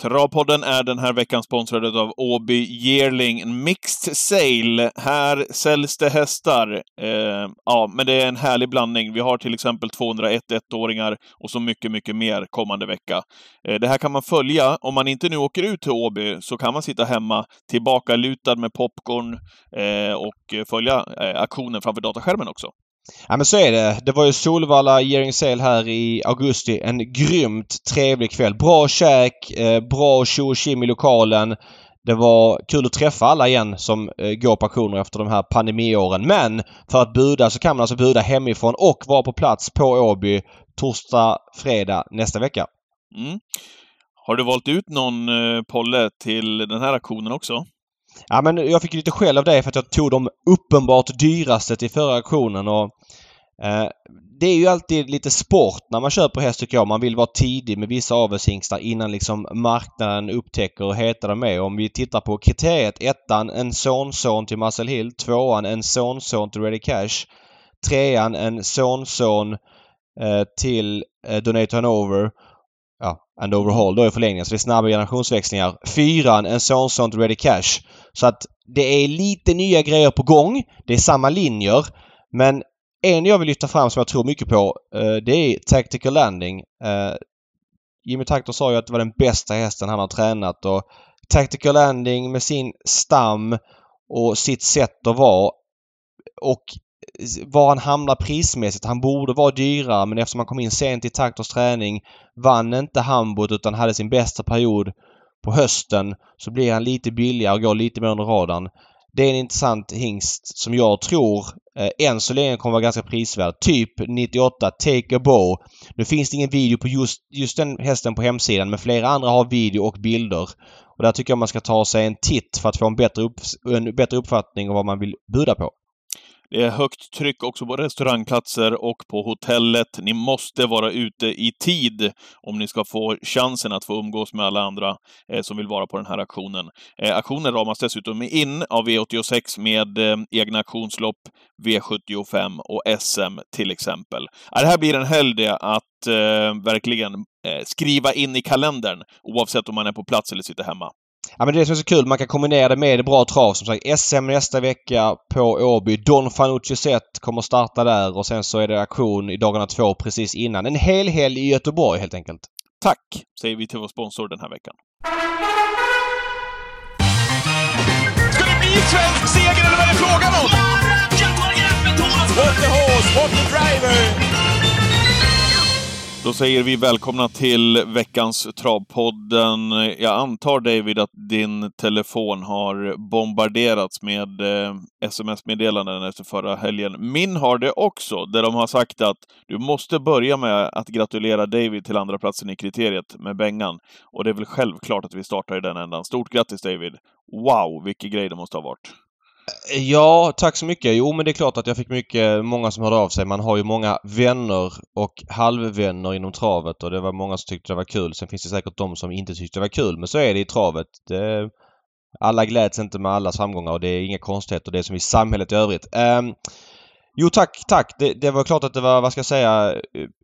Travpodden är den här veckan sponsrad av Åby Yearling Mixed Sale. Här säljs det hästar. Eh, ja, men det är en härlig blandning. Vi har till exempel 201 ettåringar och så mycket, mycket mer kommande vecka. Eh, det här kan man följa. Om man inte nu åker ut till Åby så kan man sitta hemma tillbakalutad med popcorn eh, och följa eh, aktionen framför dataskärmen också. Ja men så är det. Det var ju Solvalla Yearing Sale här i augusti. En grymt trevlig kväll. Bra käk, eh, bra tjo och i lokalen. Det var kul att träffa alla igen som eh, går på auktioner efter de här pandemiåren. Men för att buda så kan man alltså buda hemifrån och vara på plats på Åby torsdag, fredag nästa vecka. Mm. Har du valt ut någon eh, polle till den här auktionen också? Ja men jag fick lite skäll av dig för att jag tog de uppenbart dyraste till förra auktionen och eh, det är ju alltid lite sport när man köper häst tycker jag. Man vill vara tidig med vissa avelshingstar innan liksom marknaden upptäcker hur heta de är. Om vi tittar på kriteriet. Ettan en sonson till Marcel Hill. Tvåan en sonson till Ready Cash. Trean en sonson eh, till eh, Donate Hanover and overhaul då i förlängningen. Så det är snabba generationsväxlingar. Fyran, en Sonson Ready Cash. Så att det är lite nya grejer på gång. Det är samma linjer. Men en jag vill lyfta fram som jag tror mycket på eh, det är Tactical Landing. Eh, Jimmy Taktor sa ju att det var den bästa hästen han har tränat och Tactical Landing med sin stam och sitt sätt att vara och var han hamnar prismässigt. Han borde vara dyrare men eftersom han kom in sent i Taktors träning vann inte Hamburg utan hade sin bästa period på hösten så blir han lite billigare och går lite mer under radarn. Det är en intressant hingst som jag tror eh, än så länge kommer vara ganska prisvärd. Typ 98 Take a Bow. Nu finns det ingen video på just, just den hästen på hemsidan men flera andra har video och bilder. Och där tycker jag man ska ta sig en titt för att få en bättre, upp, en bättre uppfattning om vad man vill buda på. Det är högt tryck också på restaurangplatser och på hotellet. Ni måste vara ute i tid om ni ska få chansen att få umgås med alla andra eh, som vill vara på den här aktionen. Eh, aktionen ramas dessutom in av V86 med eh, egna aktionslopp, V75 och SM till exempel. det här blir en helg att eh, verkligen eh, skriva in i kalendern oavsett om man är på plats eller sitter hemma. Ja men det är det som är så kul. Man kan kombinera det med bra trav. Som sagt SM nästa vecka på Åby. Don Fanucci Set kommer starta där och sen så är det aktion i dagarna två precis innan. En hel helg i Göteborg helt enkelt. Tack säger vi till vår sponsor den här veckan. Ska det bli svensk seger eller vad är det frågan om? What the horse, what the driver! Då säger vi välkomna till veckans Travpodden. Jag antar David att din telefon har bombarderats med eh, sms-meddelanden efter förra helgen. Min har det också, där de har sagt att du måste börja med att gratulera David till andra platsen i kriteriet med Bengan. Och det är väl självklart att vi startar i den ändan. Stort grattis David! Wow, vilken grej det måste ha varit! Ja, tack så mycket. Jo, men det är klart att jag fick mycket, många som hörde av sig. Man har ju många vänner och halvvänner inom travet och det var många som tyckte det var kul. Sen finns det säkert de som inte tyckte det var kul, men så är det i travet. Det, alla gläds inte med allas framgångar och det är inga konstigheter. Det är som i samhället i övrigt. Um, jo, tack, tack. Det, det, var klart att det var, vad ska jag säga,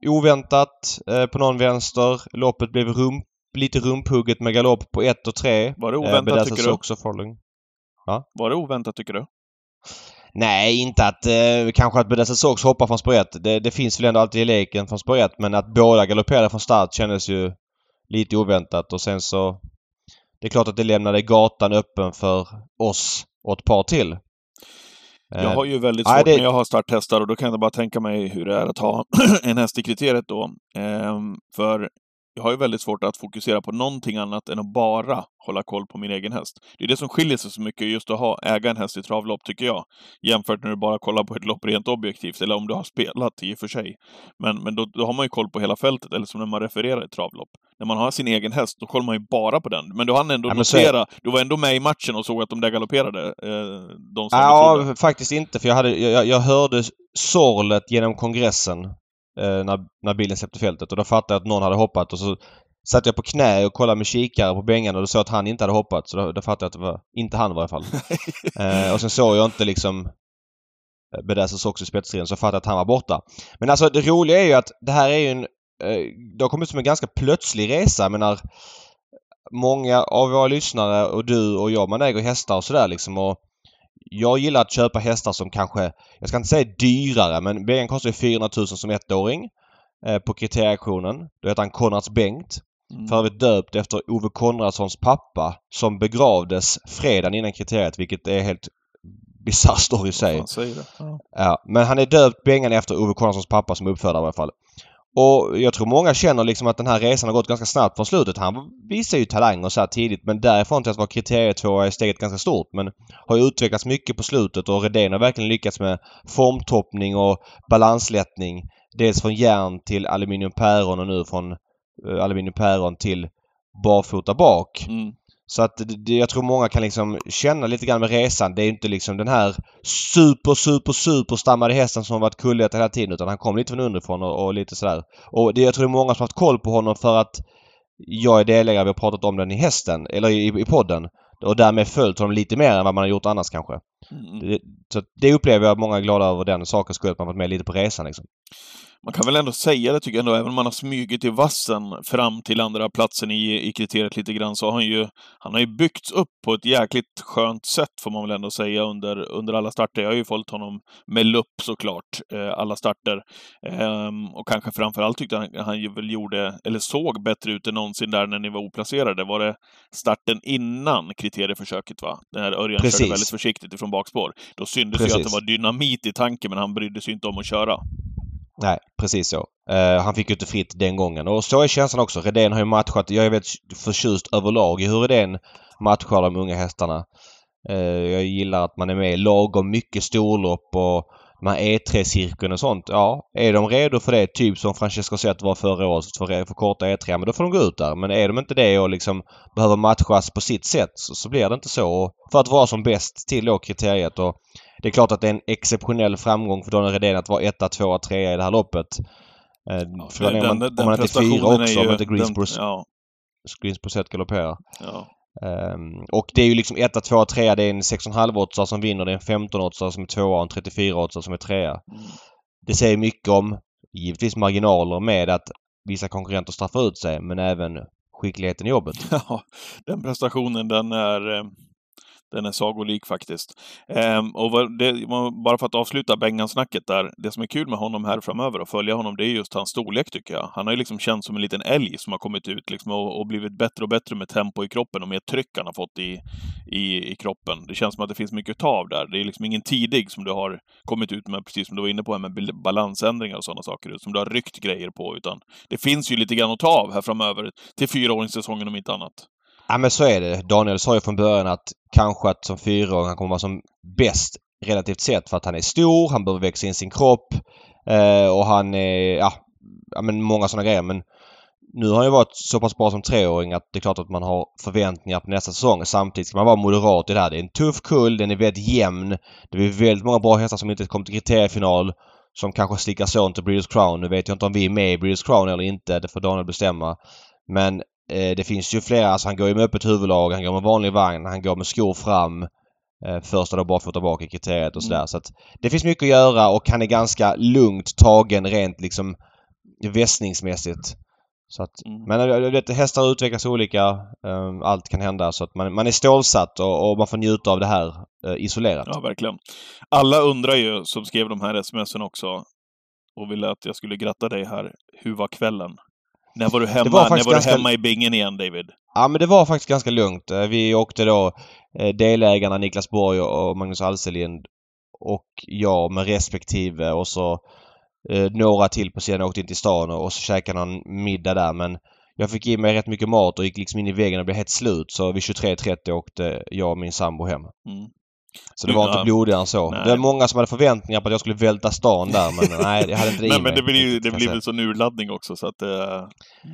oväntat eh, på någon vänster. Loppet blev rump, lite rumphugget med galopp på 1 och 3. Var det oväntat, eh, tycker du? också following. Ja. Var det oväntat tycker du? Nej, inte att eh, kanske att Bedessa Sox hoppar från spår 1. Det, det, finns väl ändå alltid i leken från spår 1 men att båda galopperade från start kändes ju lite oväntat och sen så... Det är klart att det lämnade gatan öppen för oss och ett par till. Jag har ju väldigt svårt det... när jag har starthästar och då kan jag bara tänka mig hur det är att ha en häst i kriteriet då. Ehm, för jag har ju väldigt svårt att fokusera på någonting annat än att bara hålla koll på min egen häst. Det är det som skiljer sig så mycket just att ha, äga en häst i travlopp, tycker jag. Jämfört när du bara kollar på ett lopp rent objektivt, eller om du har spelat i och för sig. Men, men då, då har man ju koll på hela fältet, eller som när man refererar ett travlopp. När man har sin egen häst, då kollar man ju bara på den. Men då hann ändå ja, notera, du var ändå med i matchen och såg att de där galopperade, eh, de som Ja, faktiskt inte, för jag, hade, jag, jag hörde sorlet genom kongressen när, när bilen släppte fältet och då fattade jag att någon hade hoppat och så satt jag på knä och kollade med kikare på Bengan och då såg att han inte hade hoppat. Så då, då fattade jag att det var inte han i varje fall. eh, och sen såg jag inte liksom eh, Bedassos också i spetsstriden så fattade jag att han var borta. Men alltså det roliga är ju att det här är ju en... Eh, det har kommit som en ganska plötslig resa. Jag menar, många av våra lyssnare och du och jag, man äger hästar och sådär liksom och jag gillar att köpa hästar som kanske, jag ska inte säga dyrare men Bengan kostar ju 400 000 som ettåring eh, på kriterieauktionen. Då heter han Konrads Bengt. Mm. För övrigt döpt efter Ove Konradssons pappa som begravdes fredagen innan kriteriet vilket är helt bisarr story i sig. Ja. ja. Men han är döpt Bengan efter Ove Konradssons pappa som uppfödare i alla fall. Och jag tror många känner liksom att den här resan har gått ganska snabbt från slutet. Han visar ju talang och så här tidigt men därifrån till att vara kriterietvåa är steget ganska stort. Men har ju utvecklats mycket på slutet och Redén har verkligen lyckats med formtoppning och balanslättning. Dels från järn till aluminiumpäron och nu från eh, aluminiumpäron till barfota bak. Mm. Så att det, jag tror många kan liksom känna lite grann med resan. Det är inte liksom den här super, super, super stammade hästen som varit kulletad hela tiden utan han kom lite från underifrån och, och lite sådär. Och det, jag tror det är många som haft koll på honom för att jag är delägare, vi har pratat om den i hästen, eller i, i podden. Och därmed följt honom lite mer än vad man har gjort annars kanske. Mm. Det, så det upplever jag att många är glada över den saken skulle att man varit med lite på resan liksom man kan väl ändå säga det tycker jag ändå, även om man har smugit i vassen fram till andra platsen i, i kriteriet lite grann, så har han ju, han har ju byggts upp på ett jäkligt skönt sätt får man väl ändå säga under, under alla starter. Jag har ju följt honom med lupp såklart, eh, alla starter. Eh, och kanske framförallt tyckte han, han ju väl gjorde, eller såg bättre ut än någonsin där när ni var oplacerade. Var det starten innan kriterieförsöket va? När Örjan Precis. körde väldigt försiktigt ifrån bakspår. Då syntes Precis. ju att det var dynamit i tanken, men han brydde sig inte om att köra. Nej, precis så. Uh, han fick ju inte fritt den gången. Och så är känslan också. Redén har ju matchat. Jag är väldigt förtjust överlag i hur Redén matchar de unga hästarna. Uh, jag gillar att man är med lagom mycket storlopp och de här E3-cirkeln och sånt. Ja, är de redo för det, typ som Francesco Zet var förra året för, för korta E3, men då får de gå ut där. Men är de inte det och liksom behöver matchas på sitt sätt så, så blir det inte så. För att vara som bäst till då kriteriet och det är klart att det är en exceptionell framgång för Daniel Redén att vara etta, tvåa, trea i det här loppet. Eh, ja, för den, om man, den, om man inte är fyra också, om inte Greensboro, ja. Greensboro galopperar. Ja. Um, och det är ju liksom etta, tvåa, trea. Det är en 6,5 åtsare som vinner. Det är en 15 åtsare som är tvåa och en 34 åtsare som är trea. Det säger mycket om, givetvis marginaler med att vissa konkurrenter straffar ut sig, men även skickligheten i jobbet. Ja, den prestationen den är... Ehm, den är sagolik faktiskt. Ehm, och det, bara för att avsluta Bengan-snacket där. Det som är kul med honom här framöver och följa honom, det är just hans storlek tycker jag. Han har ju liksom känts som en liten älg som har kommit ut liksom och, och, blivit bättre och bättre med tempo i kroppen och mer tryck han har fått i, i, i kroppen. Det känns som att det finns mycket att ta av där. Det är liksom ingen tidig som du har kommit ut med, precis som du var inne på, med balansändringar och sådana saker, som du har ryckt grejer på, utan det finns ju lite grann att ta av här framöver till fyraåringssäsongen om inte annat. Ja men så är det. Daniel sa ju från början att kanske att som fyraåring han kommer vara som bäst relativt sett för att han är stor, han behöver växa in sin kropp eh, och han är, ja, ja men många sådana grejer men nu har han ju varit så pass bra som treåring att det är klart att man har förväntningar på nästa säsong. Samtidigt ska man vara moderat i det här. Det är en tuff kull, den är väldigt jämn. Det är väldigt många bra hästar som inte kom till kriteriefinal som kanske slickar son till Breeders Crown. Nu vet jag inte om vi är med i Breeders Crown eller inte. Det får Daniel bestämma. Men det finns ju flera, alltså han går ju med öppet huvudlag, han går med vanlig vagn, han går med skor fram. Eh, första då barfota bak i kriteriet och sådär. Mm. Så att det finns mycket att göra och han är ganska lugnt tagen rent liksom vässningsmässigt. Så att, mm. Men jag vet, hästar utvecklas olika. Allt kan hända. Så att man, man är stålsatt och, och man får njuta av det här isolerat. Ja, verkligen. Alla undrar ju, som skrev de här smsen också, och ville att jag skulle gratta dig här. Hur var kvällen? När var du hemma, var när var ganska... du hemma i bingen igen, David? Ja, men det var faktiskt ganska lugnt. Eh, vi åkte då eh, delägarna Niklas Borg och Magnus Alselind och jag med respektive och så eh, några till på sidan åkte in till stan och, och så käkade någon middag där men jag fick i mig rätt mycket mat och gick liksom in i väggen och blev helt slut så vid 23.30 åkte jag och min sambo hem. Mm. Så det var inte blodigare än så. Nej. Det var många som hade förväntningar på att jag skulle välta stan där men nej, jag hade inte det Nej men det blir det blir väl sån urladdning också så att uh,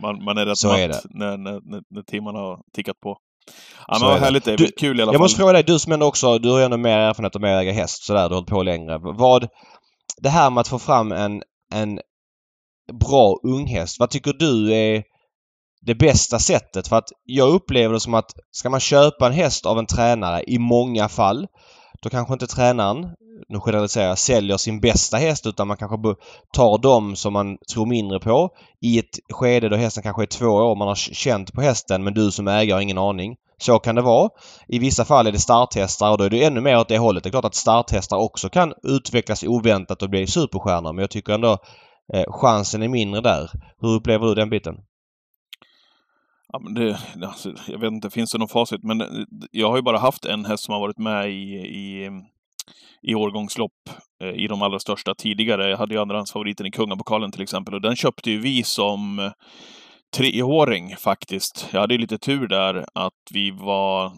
man, man är rätt så matt är det. När, när, när, timmarna har tickat på. Ja men vad härligt det du, Kul i alla fall. Jag måste fråga dig, du som ändå också, du har ju ändå mer erfarenhet av att äga häst sådär, du har hållit på längre. Vad, det här med att få fram en, en bra unghäst, vad tycker du är det bästa sättet? För att jag upplever det som att ska man köpa en häst av en tränare i många fall då kanske inte tränaren nu generaliserar jag, säljer sin bästa häst utan man kanske tar dem som man tror mindre på i ett skede då hästen kanske är två år. Man har känt på hästen men du som ägare har ingen aning. Så kan det vara. I vissa fall är det starthästar och då är det ännu mer åt det hållet. Det är klart att starthästar också kan utvecklas oväntat och bli superstjärnor men jag tycker ändå eh, chansen är mindre där. Hur upplever du den biten? Ja, men det, alltså, jag vet inte, finns det någon facit? Men eh, jag har ju bara haft en häst som har varit med i, i, i årgångslopp eh, i de allra största tidigare. Jag hade ju andrahandsfavoriten i Kungapokalen till exempel och den köpte ju vi som treåring faktiskt. Jag hade ju lite tur där att vi var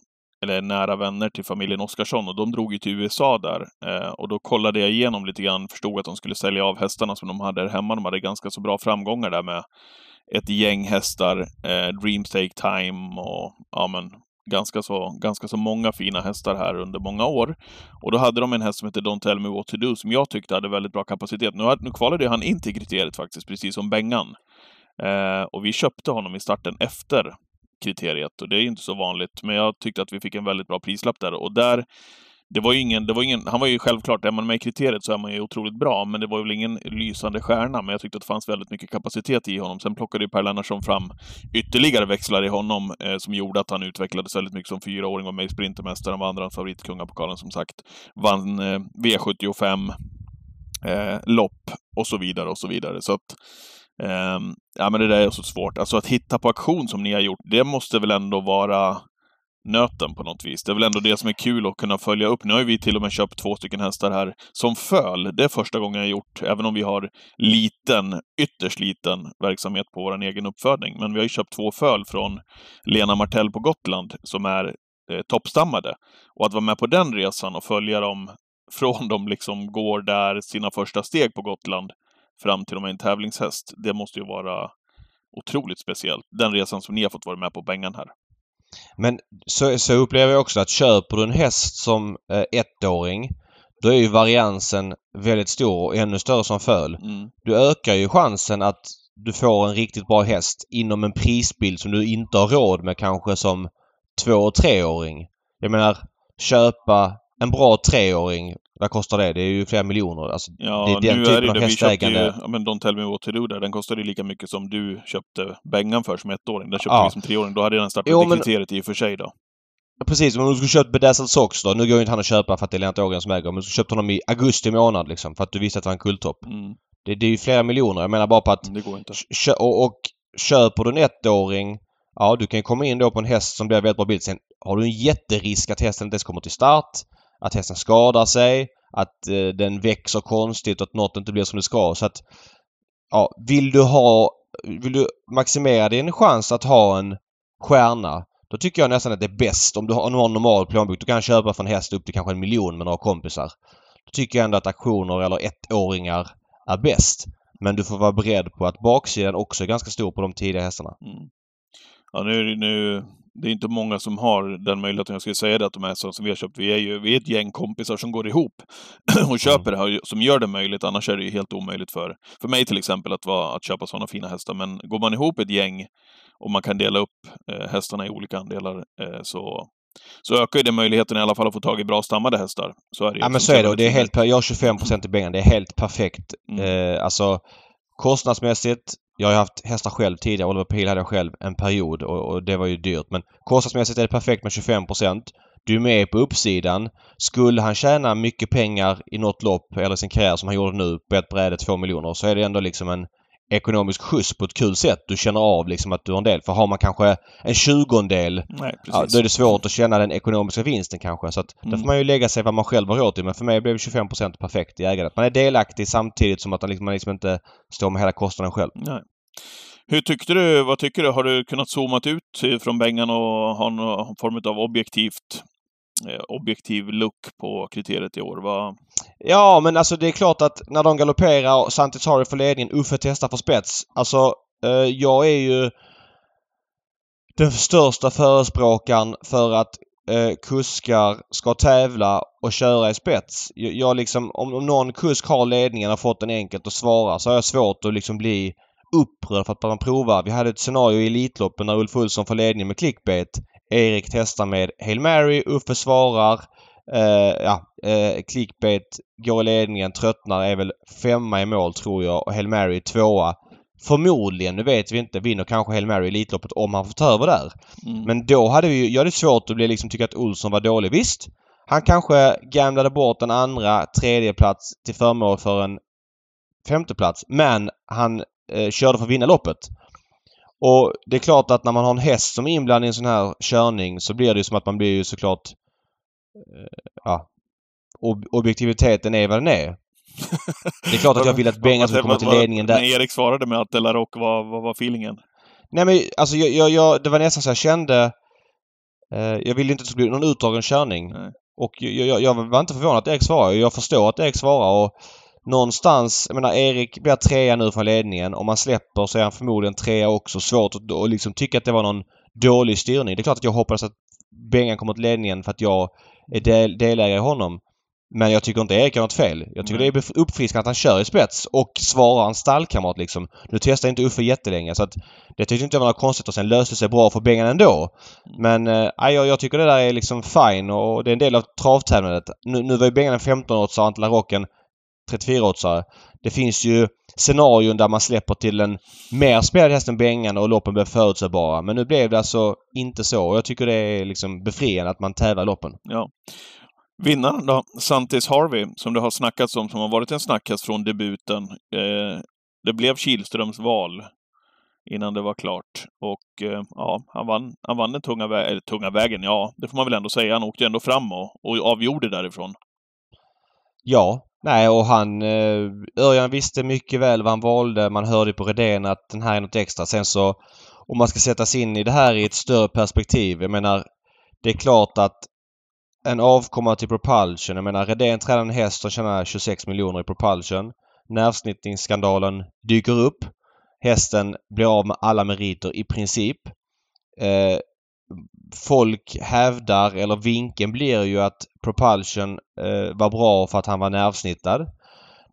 eller nära vänner till familjen Oskarsson och de drog ju till USA där. Eh, och då kollade jag igenom lite grann, förstod att de skulle sälja av hästarna som de hade där hemma. De hade ganska så bra framgångar där med ett gäng hästar, eh, Dreamstake Time och ja men ganska så, ganska så många fina hästar här under många år. Och då hade de en häst som hette Don't Tell Me What To Do som jag tyckte hade väldigt bra kapacitet. Nu, nu kvalade han in till kriteriet faktiskt, precis som Bengan. Eh, och vi köpte honom i starten efter kriteriet och det är inte så vanligt. Men jag tyckte att vi fick en väldigt bra prislapp där och där det var ju ingen, det var ingen, han var ju självklart, är man med i kriteriet så är man ju otroligt bra, men det var väl ingen lysande stjärna. Men jag tyckte att det fanns väldigt mycket kapacitet i honom. Sen plockade ju Per Lennartsson fram ytterligare växlar i honom eh, som gjorde att han utvecklades väldigt mycket som fyraåring, var med i Sprintermästaren, var andra favoritkungapokalen som sagt. Vann eh, V75 eh, lopp och så vidare och så vidare. Så att ehm, ja, men det där är så svårt. Alltså att hitta på aktion som ni har gjort, det måste väl ändå vara nöten på något vis. Det är väl ändå det som är kul att kunna följa upp. Nu har ju vi till och med köpt två stycken hästar här som föl. Det är första gången jag gjort, även om vi har liten, ytterst liten verksamhet på vår egen uppfödning. Men vi har ju köpt två föl från Lena Martell på Gotland som är eh, toppstammade. Och att vara med på den resan och följa dem från de liksom går där sina första steg på Gotland fram till de är en tävlingshäst. Det måste ju vara otroligt speciellt. Den resan som ni har fått vara med på Bengan här. Men så, så upplever jag också att köper du en häst som eh, ettåring då är ju variansen väldigt stor och ännu större som föl. Mm. Du ökar ju chansen att du får en riktigt bra häst inom en prisbild som du inte har råd med kanske som två och treåring. Jag menar köpa en bra treåring vad kostar det? Det är ju flera miljoner. Alltså, ja, det är den nu typen är det av hästägande. Ju, ja, men Don't Tell Me What To Do där, den kostade ju lika mycket som du köpte Bengan för som ettåring. Den köpte ja. vi som treåring. Då hade den startat jo, men... kriteriet i och för sig då. Precis, men om du skulle köpt Bedazzled Sox då. Nu går ju inte han att köpa för att det är Lennart Ågren som äger. Men du skulle köpt honom i augusti månad liksom. För att du visste att det var en kulltopp. Mm. Det, det, är ju flera miljoner. Jag menar bara på att... Det går inte. Och, och köper du en ettåring Ja, du kan ju komma in då på en häst som blir väldigt bra bild. Sen har du en jätterisk att hästen inte ens kommer till start att hästen skadar sig, att eh, den växer konstigt och att något inte blir som det ska. Så att ja, vill du ha... Vill du maximera din chans att ha en stjärna då tycker jag nästan att det är bäst om du har, om du har en normal plånbok. Du kan köpa för en häst upp till kanske en miljon med några kompisar. Då tycker jag ändå att aktioner eller ettåringar är bäst. Men du får vara beredd på att baksidan också är ganska stor på de tidiga hästarna. Mm. Ja, nu, nu det är inte många som har den möjligheten. Jag skulle säga det att de här som vi har köpt, vi är ju vi är ett gäng kompisar som går ihop och köper det här, som gör det möjligt. Annars är det ju helt omöjligt för, för mig till exempel att, vara, att köpa sådana fina hästar. Men går man ihop ett gäng och man kan dela upp eh, hästarna i olika andelar eh, så så ökar ju det möjligheten i alla fall att få tag i bra stammade hästar. Så är det Ja men så är det och det är helt, jag har 25 i pengarna. Det är helt perfekt. Mm. Eh, alltså kostnadsmässigt jag har haft hästar själv tidigare. Oliver Pil hade jag själv en period och, och det var ju dyrt. Men kostnadsmässigt är det perfekt med 25% Du är med på uppsidan. Skulle han tjäna mycket pengar i något lopp eller sin karriär som han gjorde nu på ett bräde, två miljoner, så är det ändå liksom en ekonomisk skjuts på ett kul sätt. Du känner av liksom att du har en del. För har man kanske en tjugondel Nej, ja, då är det svårt att känna den ekonomiska vinsten kanske. Så att mm. Då får man ju lägga sig vad man själv har råd till. Men för mig blev 25% perfekt i ägandet. Man är delaktig samtidigt som att man liksom, man liksom inte står med hela kostnaden själv. Nej. Hur tyckte du, vad tycker du? Har du kunnat zoomat ut från Bengan och ha någon form av objektivt Eh, objektiv look på kriteriet i år? Va? Ja, men alltså det är klart att när de galopperar och Santitari får ledningen, Uffe testar för spets. Alltså, eh, jag är ju den största förespråkaren för att eh, kuskar ska tävla och köra i spets. Jag, jag liksom, om, om någon kusk har ledningen och fått den enkelt att svara så har jag svårt att liksom bli upprörd för att man provar. Vi hade ett scenario i Elitloppen när Ulf Olsson får ledningen med clickbait. Erik testar med Hail Mary, Uffe svarar. eh, ja, eh, clickbait, går i ledningen, tröttnar, är väl femma i mål tror jag och Hail Mary tvåa. Förmodligen, nu vet vi inte, vinner kanske Hail Mary Elitloppet om han får ta över där. Mm. Men då hade vi jag hade svårt att bli liksom tycka att Olsson var dålig. Visst, han kanske gamlade bort en andra, tredje plats till förmån för en femteplats. Men han eh, körde för att vinna loppet. Och det är klart att när man har en häst som är inblandad i en sån här körning så blir det ju som att man blir ju såklart... Eh, ja. Ob objektiviteten är vad den är. Det är klart att jag vill att Bengan ska komma till ledningen där. När Erik svarade med att Delaroc var, vad var feelingen? Nej men alltså jag, jag, jag, det var nästan så jag kände... Eh, jag ville inte att det skulle bli någon utdragen körning. Nej. Och jag, jag, jag, var inte förvånad att Erik svarade. Jag förstår att Erik svarar och någonstans, jag menar Erik blir trea nu från ledningen. Om man släpper så är han förmodligen trea också. Svårt att och liksom tycka att det var någon dålig styrning. Det är klart att jag hoppas att Bengan kommer till ledningen för att jag är del, delägare i honom. Men jag tycker inte Erik har något fel. Jag tycker mm. det är uppfriskande att han kör i spets och svarar en stallkamrat liksom. Nu testar inte Uffe jättelänge så att det tyckte inte jag var något konstigt och sen löste sig bra för Bengan ändå. Men äh, jag, jag tycker det där är liksom fine och det är en del av travtävlandet. Nu, nu var ju Bengan en 15-årsare och Antla Rocken 34-årsare. Det finns ju scenarion där man släpper till en mer spelad häst än Bengan och loppen blir förutsägbara. Men nu blev det alltså inte så. Och jag tycker det är liksom befriande att man tävlar loppen. Ja. Vinnaren då, Santis Harvey, som det har snackats om, som har varit en snackhäst från debuten. Eh, det blev Kihlströms val innan det var klart. Och eh, ja, han vann, han vann den tunga, vä eller, tunga vägen, ja, det får man väl ändå säga. Han åkte ändå fram och, och avgjorde därifrån. Ja, nej och han... Eh, Örjan visste mycket väl vad han valde. Man hörde på Redén att den här är något extra. Sen så om man ska sätta sig in i det här i ett större perspektiv. Jag menar, det är klart att en avkomma till Propulsion. Jag menar Redén tränar en häst och tjänar 26 miljoner i Propulsion. Nervsnittningsskandalen dyker upp. Hästen blir av med alla meriter i princip. Eh, folk hävdar, eller vinkeln blir ju att Propulsion eh, var bra för att han var nervsnittad.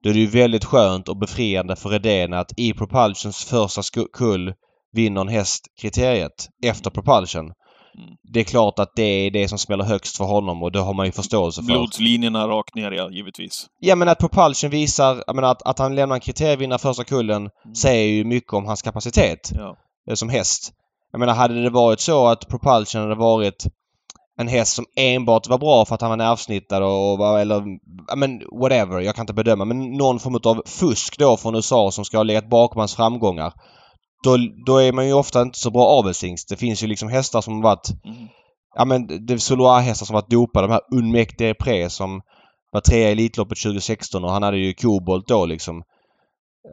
Då är det ju väldigt skönt och befriande för Redén att i Propulsions första kull vinner en häst kriteriet efter Propulsion. Mm. Det är klart att det är det som smäller högst för honom och det har man ju förståelse för. Blodslinjerna rakt ner, ja, givetvis. Ja, men att Propulsion visar, jag menar att, att han lämnar en kriterievinnare första kullen mm. säger ju mycket om hans kapacitet. Ja. Eh, som häst. Jag menar, hade det varit så att Propulsion hade varit en häst som enbart var bra för att han var nervsnittad och eller, men whatever, jag kan inte bedöma. Men någon form av fusk då från USA som ska ha legat bakom hans framgångar då, då är man ju ofta inte så bra avelshingst. Det finns ju liksom hästar som varit... Mm. Ja men det är Soloa-hästar som varit dopade. De här Unmek Depré som var trea i Elitloppet 2016 och han hade ju kobolt då liksom.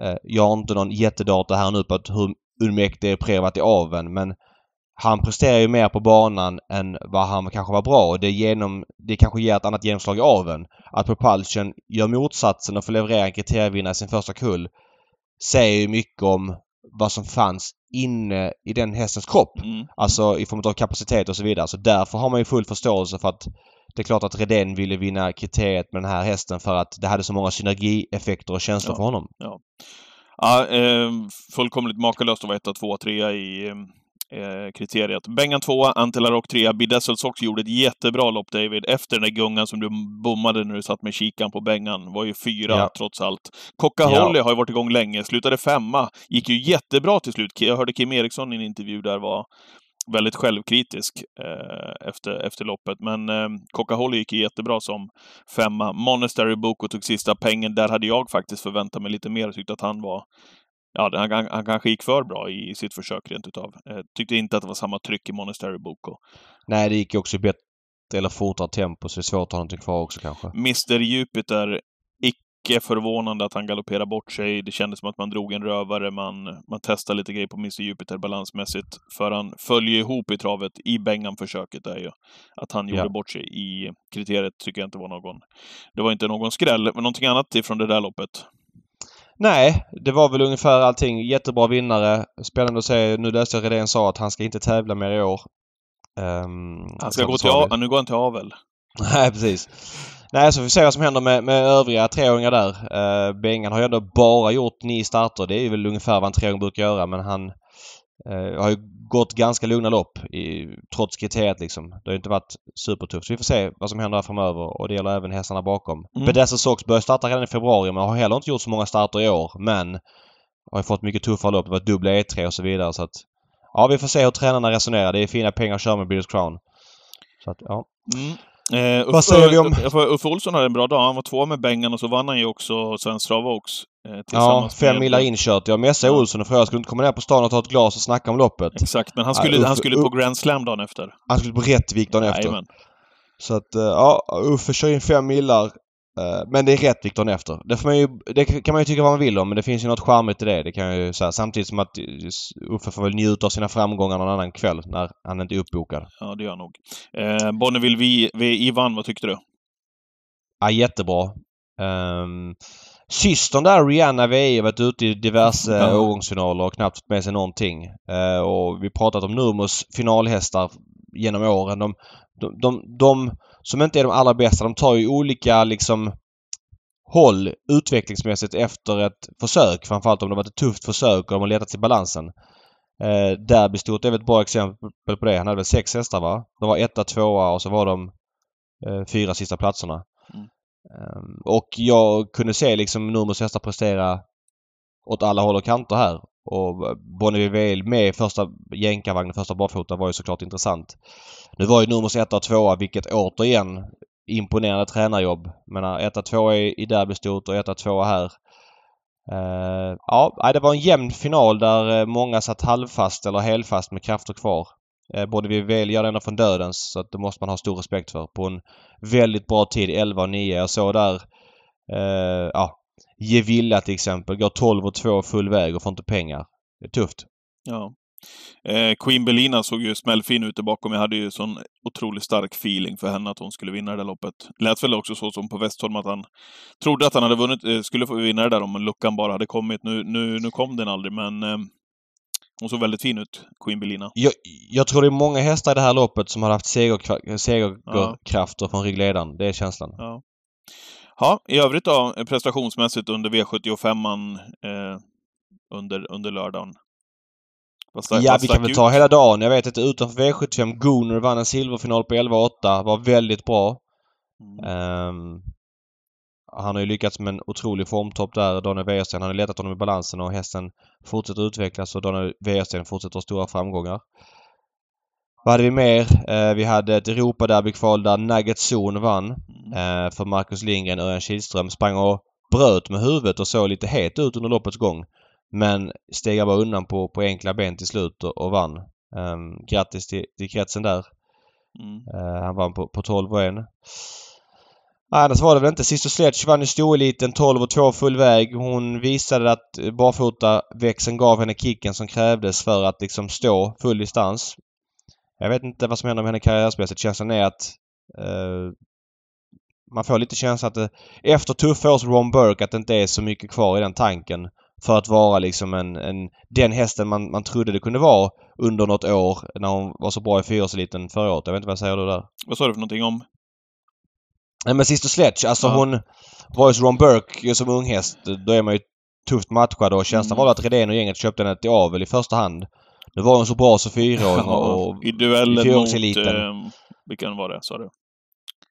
Eh, jag har inte någon jättedata här nu på hur Unmek Depré varit i aveln men han presterar ju mer på banan än vad han kanske var bra och det, genom, det kanske ger ett annat genomslag i aveln. Att Propulsion gör motsatsen och får leverera en kriterievinnare i sin första kull säger ju mycket om vad som fanns inne i den hästens kropp. Mm. Alltså i form av kapacitet och så vidare. Så därför har man ju full förståelse för att det är klart att Redén ville vinna kriteriet med den här hästen för att det hade så många synergieffekter och känslor ja. för honom. Ja, ja eh, fullkomligt makalöst att vara etta, tvåa, trea i, eh, kriteriet. Bengan tvåa, Antelarok trea. Bidessel Sox gjorde ett jättebra lopp, David. Efter den där gungan som du bommade när du satt med kikan på Bengan. var ju fyra, ja. trots allt. Coca-Holly ja. har ju varit igång länge. Slutade femma. Gick ju jättebra till slut. Jag hörde Kim Eriksson i en intervju där var väldigt självkritisk eh, efter, efter loppet. Men eh, Coca-Cola gick jättebra som femma. Monastery Boko tog sista pengen. Där hade jag faktiskt förväntat mig lite mer. Tyckte att han var ja, han, han, han kanske gick för bra i sitt försök rent utav. Eh, tyckte inte att det var samma tryck i Monastery Boko. Nej, det gick ju också bättre eller fortare tempo så det är svårt att ha någonting kvar också kanske. Mr Jupiter, icke förvånande att han galopperar bort sig. Det kändes som att man drog en rövare. Man, man testade lite grejer på Mr Jupiter balansmässigt. För han följer ihop i travet i Bengan-försöket är ju att han gjorde ja. bort sig i kriteriet tycker jag inte var någon... Det var inte någon skräll, men någonting annat ifrån det där loppet? Nej, det var väl ungefär allting. Jättebra vinnare. Spännande att se. Nu läste jag Redén sa att han ska inte tävla mer i år. Um, han ska gå till av, Nu går han till avel. Nej, precis. Nej, så får vi se vad som händer med, med övriga treåringar där. Uh, Bengan har ju ändå bara gjort nio starter. Det är väl ungefär vad en treåring brukar göra men han eh, har ju gått ganska lugna lopp i, trots kriteriet liksom. Det har ju inte varit supertufft. Vi får se vad som händer här framöver och det gäller även hästarna bakom. Mm. Bedessa Sox började starta redan i februari men har heller inte gjort så många starter i år. Men har ju fått mycket tuffare lopp. Det var dubbla E3 och så vidare så att... Ja, vi får se hur tränarna resonerar. Det är fina pengar att köra med British Crown. Så att, ja. Mm. Eh, Uffe, Vad säger vi om... Uffe Olsson hade en bra dag. Han var två med Bengan och så vann han ju också Svensk Travox. Eh, ja, fem milar inkört. Jag messade ja. Olsson och frågade skulle inte komma ner på stan och ta ett glas och snacka om loppet. Exakt, men han skulle, ja, Uffe, han skulle på Grand Slam dagen efter. Han skulle på Rättvik dagen efter. Jajamän. Så att, eh, ja, Uffe kör in fem millar. Eh, men det är rätt viktorn efter. Det, får man ju, det kan man ju tycka vad man vill om men det finns ju något charmigt i det. Det kan ju säga. Samtidigt som att Uffe får väl njuta av sina framgångar någon annan kväll när han inte är uppbokad. Ja, det gör han nog. Eh, Bonneville vi, vi Ivan, vad tyckte du? Ja, jättebra. Um, systern där, Rihanna har varit ute i diverse ja. årgångsfinaler och knappt fått med sig någonting. Uh, och vi pratat om Nurmos finalhästar genom åren. De, de, de, de som inte är de allra bästa. De tar ju olika liksom håll utvecklingsmässigt efter ett försök. Framförallt om det varit ett tufft försök och de har letat till balansen. Eh, Derbystort är väl ett bra exempel på det. Han hade väl sex hästar va? De var etta, tvåa och så var de eh, fyra sista platserna. Mm. Eh, och jag kunde se liksom Nurmos hästar prestera åt alla håll och kanter här. Och Bonneville med första jänkarvagnen, första barfota var ju såklart intressant. Nu var ju nummer 1 och 2 vilket återigen imponerande tränarjobb. Men 1 och 2 i derbystort och 1 och 2 här. Uh, ja, det var en jämn final där eh, många satt halvfast eller helfast med krafter kvar. Uh, både vi väljer den från dödens så att det måste man ha stor respekt för. På en väldigt bra tid, 11 och 9. Jag såg där uh, ja, Gevilla till exempel går 12 och 2 full väg och får inte pengar. Det är tufft. Ja. Eh, Queen Belina såg ju smällfin ut där bakom. Jag hade ju sån otroligt stark feeling för henne att hon skulle vinna det där loppet. Lät väl också så som på Westholm att han trodde att han hade vunnit, eh, skulle få vinna det där om luckan bara hade kommit. Nu, nu, nu kom den aldrig, men eh, hon såg väldigt fin ut, Queen Belina. Jag, jag tror det är många hästar i det här loppet som har haft segerkrafter seger ja. från ryggledaren. Det är känslan. Ja. Ja, i övrigt då, prestationsmässigt under V75 eh, under, under lördagen? Stack, ja, vi kan väl ta hela dagen. Jag vet att utanför V75, Gunnar vann en silverfinal på 11-8. Var väldigt bra. Mm. Um, han har ju lyckats med en otrolig formtopp där, Daniel Wäjersten. Han har letat honom i balansen och hästen fortsätter utvecklas och Daniel Wäjersten fortsätter ha stora framgångar. Vad hade vi mer? Eh, vi hade ett Europaderbykval där Nugget Zon vann. Eh, för Marcus Lindgren och Örjan Kihlström sprang och bröt med huvudet och såg lite het ut under loppets gång. Men steg bara undan på, på enkla ben till slut och, och vann. Um, grattis till, till kretsen där. Mm. Uh, han vann på, på 12 och 1. Annars var det väl inte. Sister Sledge vann i storeliten 12 och 2 full väg. Hon visade att barfota växeln gav henne kicken som krävdes för att liksom stå full distans. Jag vet inte vad som händer med henne karriärsmässigt. Känslan är att uh, man får lite känslan att det, efter tuffa års Ron Burke att det inte är så mycket kvar i den tanken för att vara liksom en, en den hästen man, man trodde det kunde vara under något år när hon var så bra i fyraårseliten förra året. Jag vet inte vad säger du där? Vad sa du för någonting om? Nej men Sister Sledge, alltså ja. hon var ju så Ron Burke som unghäst. Då är man ju tufft matchad och känslan mm. var att Redén och gänget köpte henne till avel i första hand. Nu var hon så bra så fyraåring och... I duellen mot... Eh, vilken var det, sa du?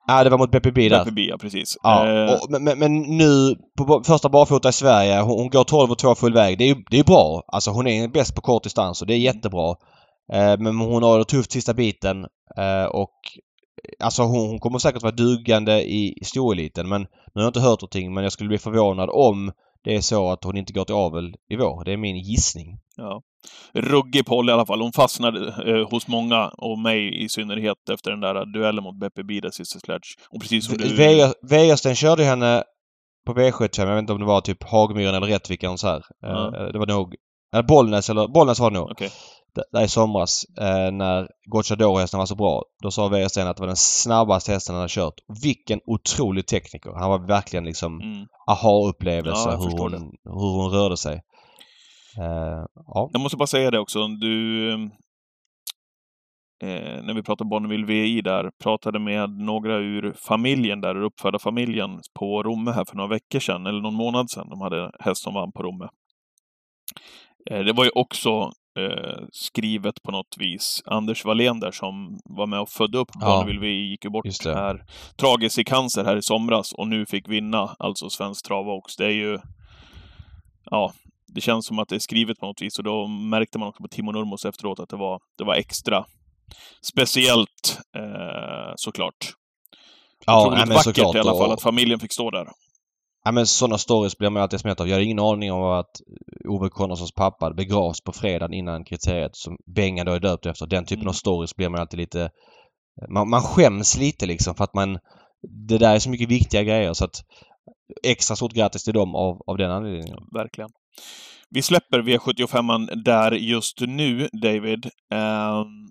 Ja, det var mot BPB där. BPB, ja precis. Ja, eh. och, men, men, nu på första barfota i Sverige, hon, hon går 12 och 2 full väg. Det är ju det är bra. Alltså hon är bäst på kort distans och det är jättebra. Eh, men hon har det tufft sista biten eh, och Alltså hon, hon kommer säkert vara dugande i storeliten men nu har jag inte hört någonting men jag skulle bli förvånad om det är så att hon inte går till avel i vår. Det är min gissning. Ja. Ruggig Polly i alla fall. Hon fastnade eh, hos många, och mig i synnerhet, efter den där duellen mot Beppe Bida, Sister Sledge. Och precis som du... Wäjersten körde henne på V75. Jag vet inte om det var typ Hagmyren eller Rättvik eller så här. Mm. Det var nog... Eller Bollnäs eller... Bollnäs var det nog. Okay. Där i somras eh, när Gocciadoro-hästen var så bra. Då sa Wäjersten att det var den snabbaste hästen han hade kört. Vilken otrolig tekniker. Han var verkligen liksom mm. aha-upplevelse ja, hur, hon, hur hon rörde sig. Uh, ja. Jag måste bara säga det också. Du, eh, när vi pratade Bonneville VI där, pratade med några ur familjen där, ur uppfödda familjen på Romme här för några veckor sedan, eller någon månad sedan. De hade häst som vann på Romme. Eh, det var ju också eh, skrivet på något vis. Anders Wallén där som var med och födde upp ja. Bonneville gick ju bort här tragiskt i cancer här i somras och nu fick vinna alltså Svensk Travox. Det är ju... Ja, det känns som att det är skrivet på något vis och då märkte man också på Timo Nurmos efteråt att det var, det var extra speciellt eh, såklart. Ja, Otroligt nej, vackert såklart. i alla fall att familjen fick stå där. Ja men sådana stories blir man alltid smätt av. Jag har ingen aning om att Ove Connorssons pappa begravs på fredagen innan kriteriet som Bengan då är döpt efter. Den typen mm. av stories blir man alltid lite... Man, man skäms lite liksom för att man... Det där är så mycket viktiga grejer så att extra stort grattis till dem av, av den anledningen. Verkligen. Vi släpper V75 där just nu, David. Um,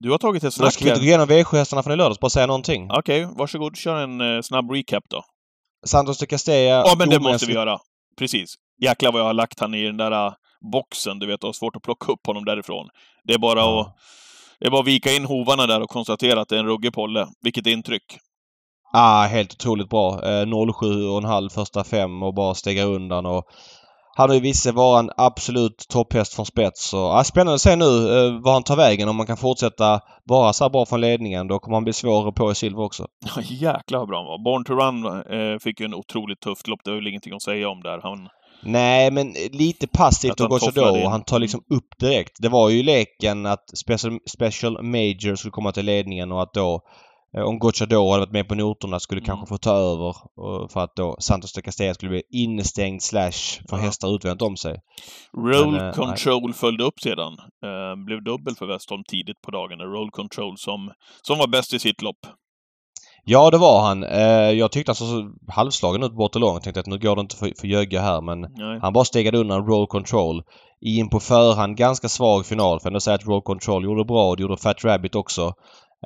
du har tagit ett snack Ska vi inte gå igenom V7-hästarna från i lördags? Bara säga någonting. Okej, okay, varsågod. Kör en uh, snabb recap då. Santos de Castella... Ja, men det måste vi göra. Precis. Jäklar vad jag har lagt han i den där uh, boxen. Du vet, det var svårt att plocka upp honom därifrån. Det är bara ja. att... Det är bara att vika in hovarna där och konstatera att det är en ruggig polle. Vilket intryck! Ah, helt otroligt bra. Eh, 07,5 första fem och bara stega undan och han har ju visat sig vara en absolut topphäst från spets. Så, ja, spännande att se nu eh, var han tar vägen. Om man kan fortsätta vara så här bra från ledningen. Då kommer han bli svårare på i silver också. Ja, jäklar vad bra han var. Born to Run eh, fick ju en otroligt tufft lopp. Det var väl ingenting att säga om där. Han... Nej, men lite passivt och Gocciador. Han tar liksom upp direkt. Det var ju leken att Special, special Major skulle komma till ledningen och att då Eh, om Gocciador hade varit med på noterna skulle mm. kanske få ta över för att då Santos de Castella skulle bli instängd slash få ja. hästar utvänt om sig. Roll Men, eh, Control nej. följde upp sedan. Eh, blev dubbel för Westholm tidigt på dagen. Roll Control som, som var bäst i sitt lopp. Ja, det var han. Eh, jag tyckte han såg halvslagen ut bort och långt. Tänkte att nu går det inte för, för Jögge här men nej. han bara stegade undan Roll Control. I en på förhand ganska svag final. För ändå säga att Roll Control gjorde bra. Det gjorde Fat Rabbit också.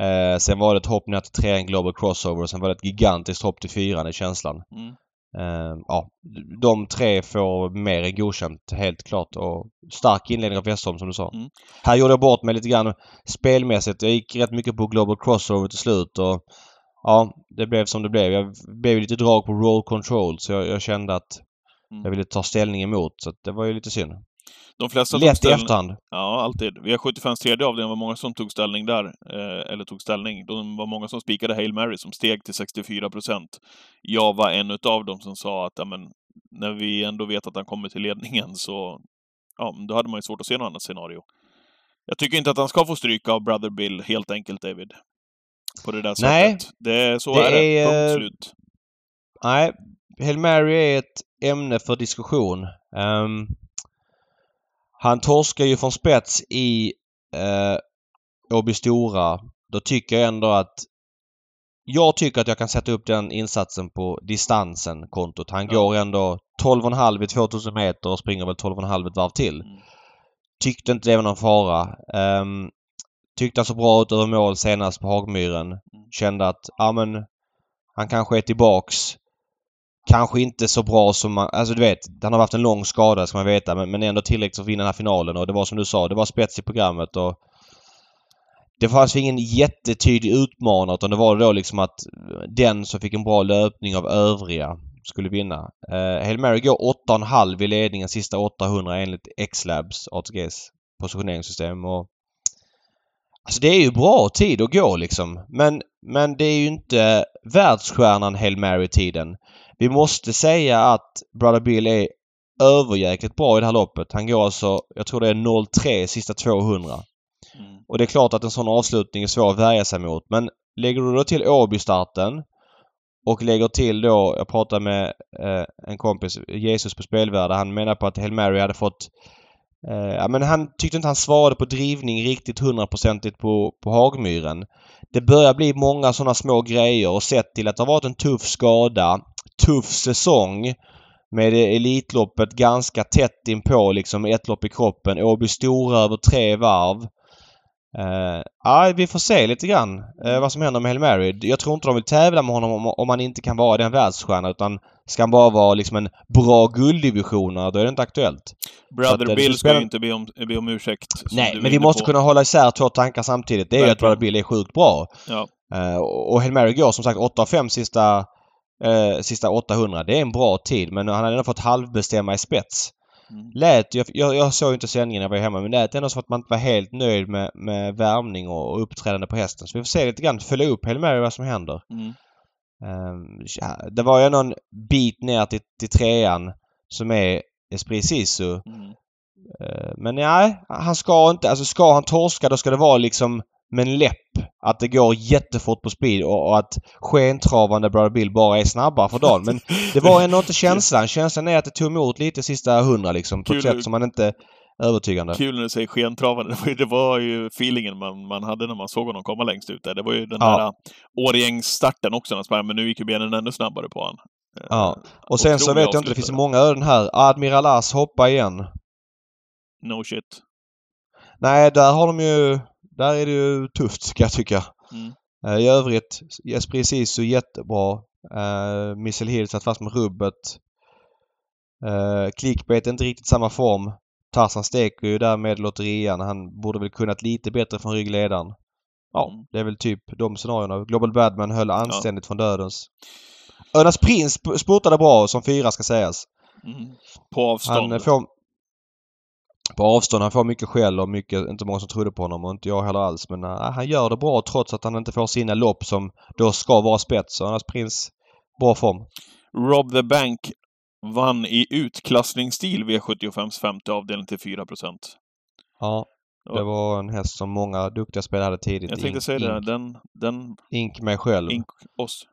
Eh, sen var det ett hopp ner till trean Global Crossover och sen var det ett gigantiskt hopp till fyran i känslan. Mm. Eh, ja, de tre får mer än godkänt helt klart och stark inledning av Westholm som du sa. Mm. Här gjorde jag bort mig lite grann spelmässigt. Jag gick rätt mycket på Global Crossover till slut och ja, det blev som det blev. Jag blev lite drag på Roll Control så jag, jag kände att mm. jag ville ta ställning emot så det var ju lite synd. De flesta Lätt i efterhand. Ja, alltid. Vi har 75 tredje avdelning var många som tog ställning där. Eh, eller tog ställning. De var många som spikade Hail Mary som steg till 64 procent. Jag var en utav dem som sa att, men, när vi ändå vet att han kommer till ledningen så, ja, då hade man ju svårt att se något annat scenario. Jag tycker inte att han ska få stryka av Brother Bill, helt enkelt, David. På det där sättet. Nej. Det, så det är det. Punkt eh, slut. Nej. Hail Mary är ett ämne för diskussion. Um, han torskar ju från spets i eh, Åby Stora. Då tycker jag ändå att jag tycker att jag kan sätta upp den insatsen på distansen, kontot. Han ja. går ändå 12,5 i 2000 meter och springer väl 12,5 ett varv till. Mm. Tyckte inte det var någon fara. Um, tyckte han så bra ut över mål senast på Hagmyren. Mm. Kände att, ja men, han kanske är tillbaks kanske inte så bra som man... Alltså du vet, han har haft en lång skada ska man veta men, men ändå tillräckligt för att vinna den här finalen och det var som du sa, det var spets i programmet och det fanns ingen jättetydlig utmanare utan det var då liksom att den som fick en bra löpning av övriga skulle vinna. Uh, Hail Mary går 8,5 i ledningen sista 800 enligt X-Labs, ATGs positioneringssystem och Alltså det är ju bra tid att gå liksom. Men, men det är ju inte världsstjärnan Hail Mary-tiden. Vi måste säga att Brother Bill är överjäkligt bra i det här loppet. Han går alltså, jag tror det är 0,3 sista 200. Mm. Och det är klart att en sån avslutning är svår att värja sig mot. Men lägger du då till Åby-starten och lägger till då, jag pratade med eh, en kompis, Jesus på Spelvärde. Han menar på att Hail Mary hade fått eh, men han tyckte inte han svarade på drivning riktigt hundraprocentigt på, på Hagmyren. Det börjar bli många sådana små grejer och sett till att det har varit en tuff skada tuff säsong med Elitloppet ganska tätt inpå liksom ett lopp i kroppen. Åby Stora över tre varv. Uh, ja, vi får se lite grann uh, vad som händer med Hail Mary. Jag tror inte de vill tävla med honom om, om han inte kan vara den världsstjärna utan ska han bara vara liksom en bra gulddivision då är det inte aktuellt. Brother att, Bill ska ju inte be om, be om ursäkt. Nej, men vi måste på. kunna hålla isär två tankar samtidigt. Det är ju att Brother Bill är sjukt bra. Ja. Uh, och Hail Mary går som sagt 8 av 5 sista eh, sista 800. Det är en bra tid men han hade ändå fått halvbestämma i spets. mm. lät, jag, jag, jag såg inte sändningen när jag var hemma, men lät ändå som att man inte var helt nöjd med, med värmning och, och uppträdande på hästen. Så vi får se lite grann, följa upp Hail Mary vad som händer. Mm. Um, det var ju någon bit ner till, till trean som är Esprit Sisu. Mm. Uh, men nej, han ska inte, alltså ska han torska då ska det vara liksom med en läpp. Att det går jättefort på speed och, och att skentravande Brother Bill bara är snabbare för dagen. Men det var ändå inte känslan. Känslan är att det tog emot lite sista hundra liksom. På ett sätt som man inte övertygande. Kul när du säger skentravande. Det var ju, det var ju feelingen man, man hade när man såg honom komma längst ut där. Det var ju den ja. där Årgängsstarten också när men nu gick ju benen ännu snabbare på honom. Ja. Och sen så vet jag inte, det finns många öden här. Admiral As hoppa igen. No shit. Nej, där har de ju där är det ju tufft ska jag tycka. Mm. Uh, I övrigt, Esprit Sisu jättebra. Uh, Missile Hill satt fast med rubbet. Uh, clickbait inte riktigt samma form. Tarzan steker ju där med lotterian. Han borde väl kunnat lite bättre från ryggledaren. Ja, mm. det är väl typ de scenarierna. Global Badman höll anständigt ja. från dödens. Önas Prins spurtade bra som fyra ska sägas. Mm. På avstånd? Han får, på avstånd. Han får mycket skäll och mycket, inte många som trodde på honom och inte jag heller alls. Men uh, han gör det bra trots att han inte får sina lopp som då ska vara spets. Så annars Prins, bra form. Rob the Bank vann i utklassningsstil V75s femte avdelning till 4% Ja. Det var en häst som många duktiga spelare hade tidigt. Jag tänkte säga det. Den, den... Ink mig själv. Ink oss.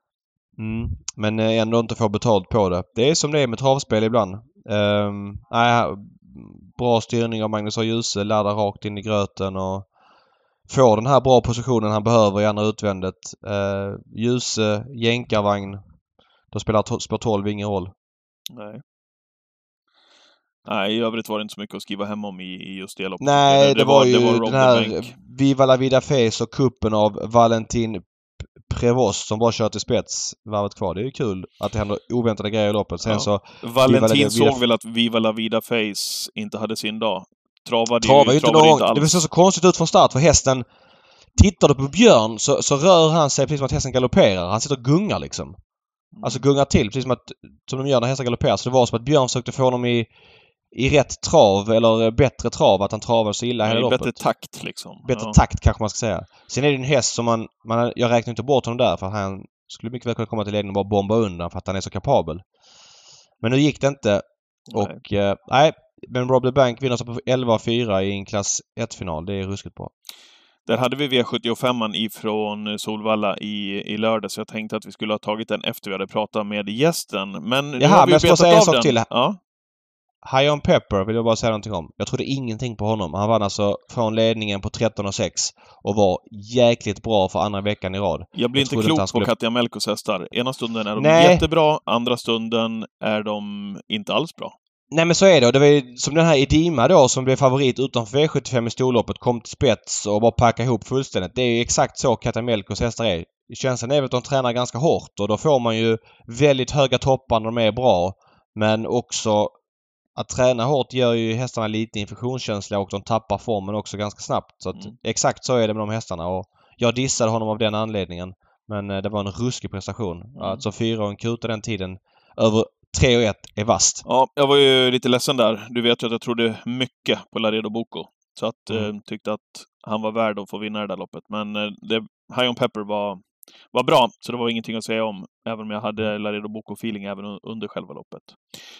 Mm. Men eh, ändå inte få betalt på det. Det är som det är med travspel ibland. Um, nej, bra styrning av Magnus A. Djuse, laddar rakt in i gröten och får den här bra positionen han behöver i andra utvändet. Uh, Djuse, jänkarvagn. Då spelar spår 12 ingen roll. Nej. Nej, i övrigt var det inte så mycket att skriva hem om i, i just det loppet. Nej, det, det, var, ju det var den här Viva la vida face och kuppen av Valentin Prevost som bara kör till spets varvet kvar. Det är ju kul att det händer oväntade grejer i loppet. Sen ja. så... Valentin såg väl att Viva la vida face inte hade sin dag. Travade, travade ju inte någon gång. Det såg så konstigt ut från start för hästen... Tittar du på Björn så, så rör han sig precis som att hästen galopperar. Han sitter och gungar liksom. Mm. Alltså gungar till precis som att... Som de gör när hästar galopperar. Så det var som att Björn försökte få honom i i rätt trav eller bättre trav att han travar så illa hela loppet. Bättre takt liksom. Bättre ja. takt kanske man ska säga. Sen är det en häst som man, man... Jag räknar inte bort honom där för han skulle mycket väl kunna komma till ledningen och bara bomba undan för att han är så kapabel. Men nu gick det inte. Och nej, eh, nej men Rob the Bank vinner sig på 11-4 i en klass 1-final. Det är ruskigt bra. Där hade vi V75 ifrån Solvalla i, i lördag, så jag tänkte att vi skulle ha tagit den efter vi hade pratat med gästen. Men Jaha, men jag ska säga en sak till. Ja. High on Pepper vill jag bara säga någonting om. Jag trodde ingenting på honom. Han vann alltså från ledningen på 13 och 6 och var jäkligt bra för andra veckan i rad. Jag blir jag inte klok skulle... på Katja Melkos hästar. Ena stunden är de Nej. jättebra, andra stunden är de inte alls bra. Nej men så är det. Och det var ju som den här Edima då som blev favorit utanför V75 i storloppet. Kom till spets och bara packade ihop fullständigt. Det är ju exakt så Katja Melkos hästar är. Känslan är väl att de tränar ganska hårt och då får man ju väldigt höga toppar när de är bra. Men också att träna hårt gör ju hästarna lite infektionskänsliga och de tappar formen också ganska snabbt. Så att, mm. Exakt så är det med de hästarna och jag dissade honom av den anledningen. Men eh, det var en ruskig prestation. Mm. Alltså fyra och en kuta den tiden över 3 och 1 är vast. Ja, jag var ju lite ledsen där. Du vet ju att jag trodde mycket på Laredo Boko. Så att, mm. eh, tyckte att han var värd att få vinna det där loppet. Men eh, det, High on Pepper var var bra, så det var ingenting att säga om. Även om jag hade Laredo Boko-feeling även under själva loppet.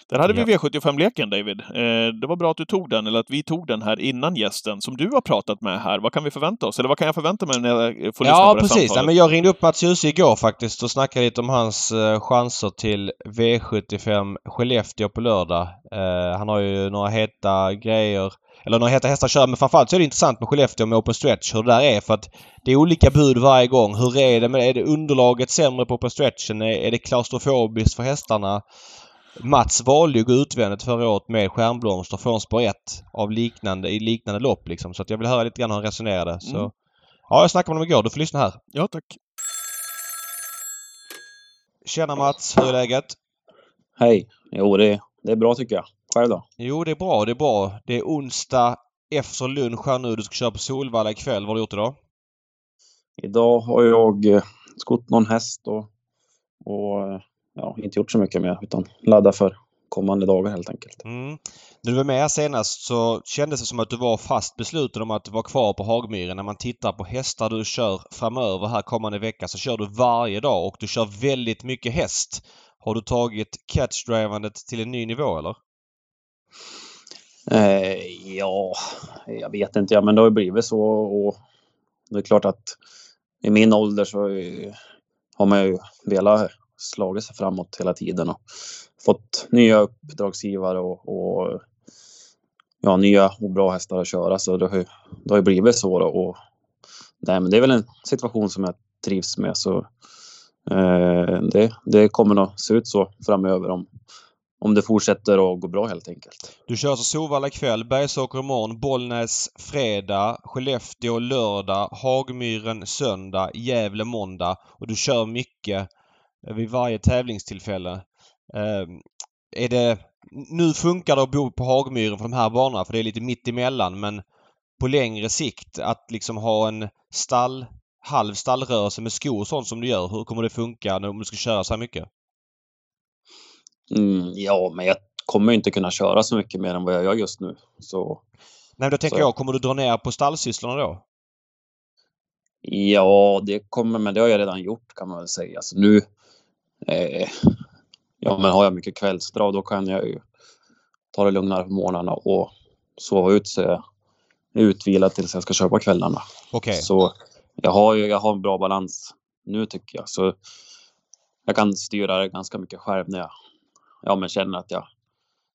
Där hade ja. vi V75-leken, David. Eh, det var bra att du tog den, eller att vi tog den här innan gästen, som du har pratat med här. Vad kan vi förvänta oss? Eller vad kan jag förvänta mig när jag får lyssna ja, på det precis. Ja, men Jag ringde upp Mats Djuse igår faktiskt och snackade lite om hans eh, chanser till V75 Skellefteå på lördag. Eh, han har ju några heta grejer eller några heta hästar kör. Men framförallt så är det intressant med Skellefteå med Open Stretch hur det där är för att det är olika bud varje gång. Hur är det med är det underlaget sämre på Open Stretchen? Är, är det klaustrofobiskt för hästarna? Mats valde ju att gå utvändigt förra året med stjärnblomster från spår 1 av liknande, i liknande lopp liksom. Så att jag vill höra lite grann hur han resonerade. Så, mm. Ja, jag snackade med honom igår. Du får lyssna här. Ja, tack. Tjena Mats, hur är läget? Hej. Jo, det, det är bra tycker jag. Själv då? Jo, det är bra. Det är bra. Det är onsdag efter lunch här nu. Du ska köra på Solvalla ikväll. Vad har du gjort idag? Idag har jag eh, skott någon häst och, och eh, ja, inte gjort så mycket mer utan ladda för kommande dagar helt enkelt. Mm. När du var med senast så kändes det som att du var fast besluten om att vara kvar på Hagmyren. När man tittar på hästar du kör framöver här kommande vecka så kör du varje dag och du kör väldigt mycket häst. Har du tagit catchdrivandet till en ny nivå eller? Eh, ja, jag vet inte. Ja, men det har ju blivit så och det är klart att i min ålder så har man ju velat slagit sig framåt hela tiden och fått nya uppdragsgivare och, och ja, nya och bra hästar att köra. Så det har ju, det har ju blivit så då. Och, nej, men det är väl en situation som jag trivs med. Så eh, det, det kommer nog se ut så framöver om, om det fortsätter att gå bra helt enkelt. Du kör alltså Solvalla ikväll, Bergsåker imorgon, Bollnäs fredag, Skellefteå lördag, Hagmyren söndag, Gävle måndag och du kör mycket eh, vid varje tävlingstillfälle. Eh, är det... Nu funkar det att bo på Hagmyren för de här banorna för det är lite mitt emellan men på längre sikt att liksom ha en stall, halv stallrörelse med skor och sånt som du gör. Hur kommer det funka om du ska köra så här mycket? Mm, ja, men jag kommer inte kunna köra så mycket mer än vad jag gör just nu. Så, Nej, då tänker så. jag, kommer du dra ner på stallsysslorna då? Ja, det kommer, men det har jag redan gjort kan man väl säga. Så nu, eh, ja, men har jag mycket kvällsdrag då kan jag ju ta det lugnare på morgnarna och sova ut så jag är utvilad tills jag ska köra på kvällarna. Okej. Okay. Så jag har jag har en bra balans nu tycker jag. Så jag kan styra det ganska mycket själv när jag ja, men känner att jag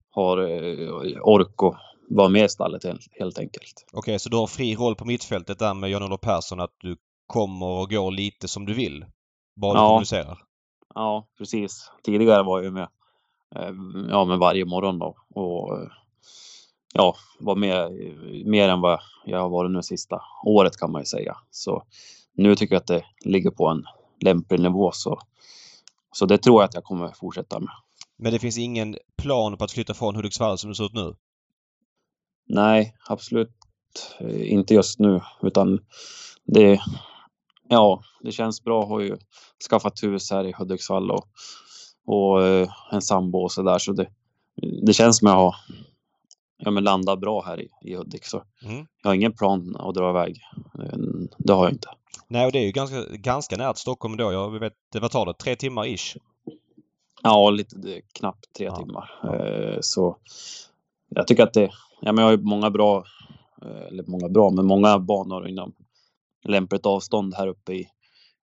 har eh, ork och vara med i stallet helt enkelt. Okej, okay, så du har fri roll på mittfältet där med Jan-Olof Persson att du kommer och går lite som du vill? Bara du ja. kommunicerar? Ja, precis. Tidigare var jag med, eh, ja, med varje morgon då och ja, var med mer än vad jag har varit nu sista året kan man ju säga. Så nu tycker jag att det ligger på en lämplig nivå så, så det tror jag att jag kommer fortsätta med. Men det finns ingen plan på att flytta från Hudiksvall som det ser ut nu? Nej, absolut inte just nu utan det, ja, det känns bra. Jag har ju skaffat hus här i Hudiksvall och, och eh, en sambo och sådär så det, det känns som jag har ja, men bra här i, i Hudik så mm. jag har ingen plan att dra iväg. Det har jag inte. Nej, och det är ju ganska, ganska nära Stockholm då. Jag vet, vad tar det? Tre timmar ish? Ja, lite knappt tre ja. timmar. Eh, så jag tycker att det, ja men jag har ju många bra, eh, eller många bra, men många banor inom lämpligt avstånd här uppe i,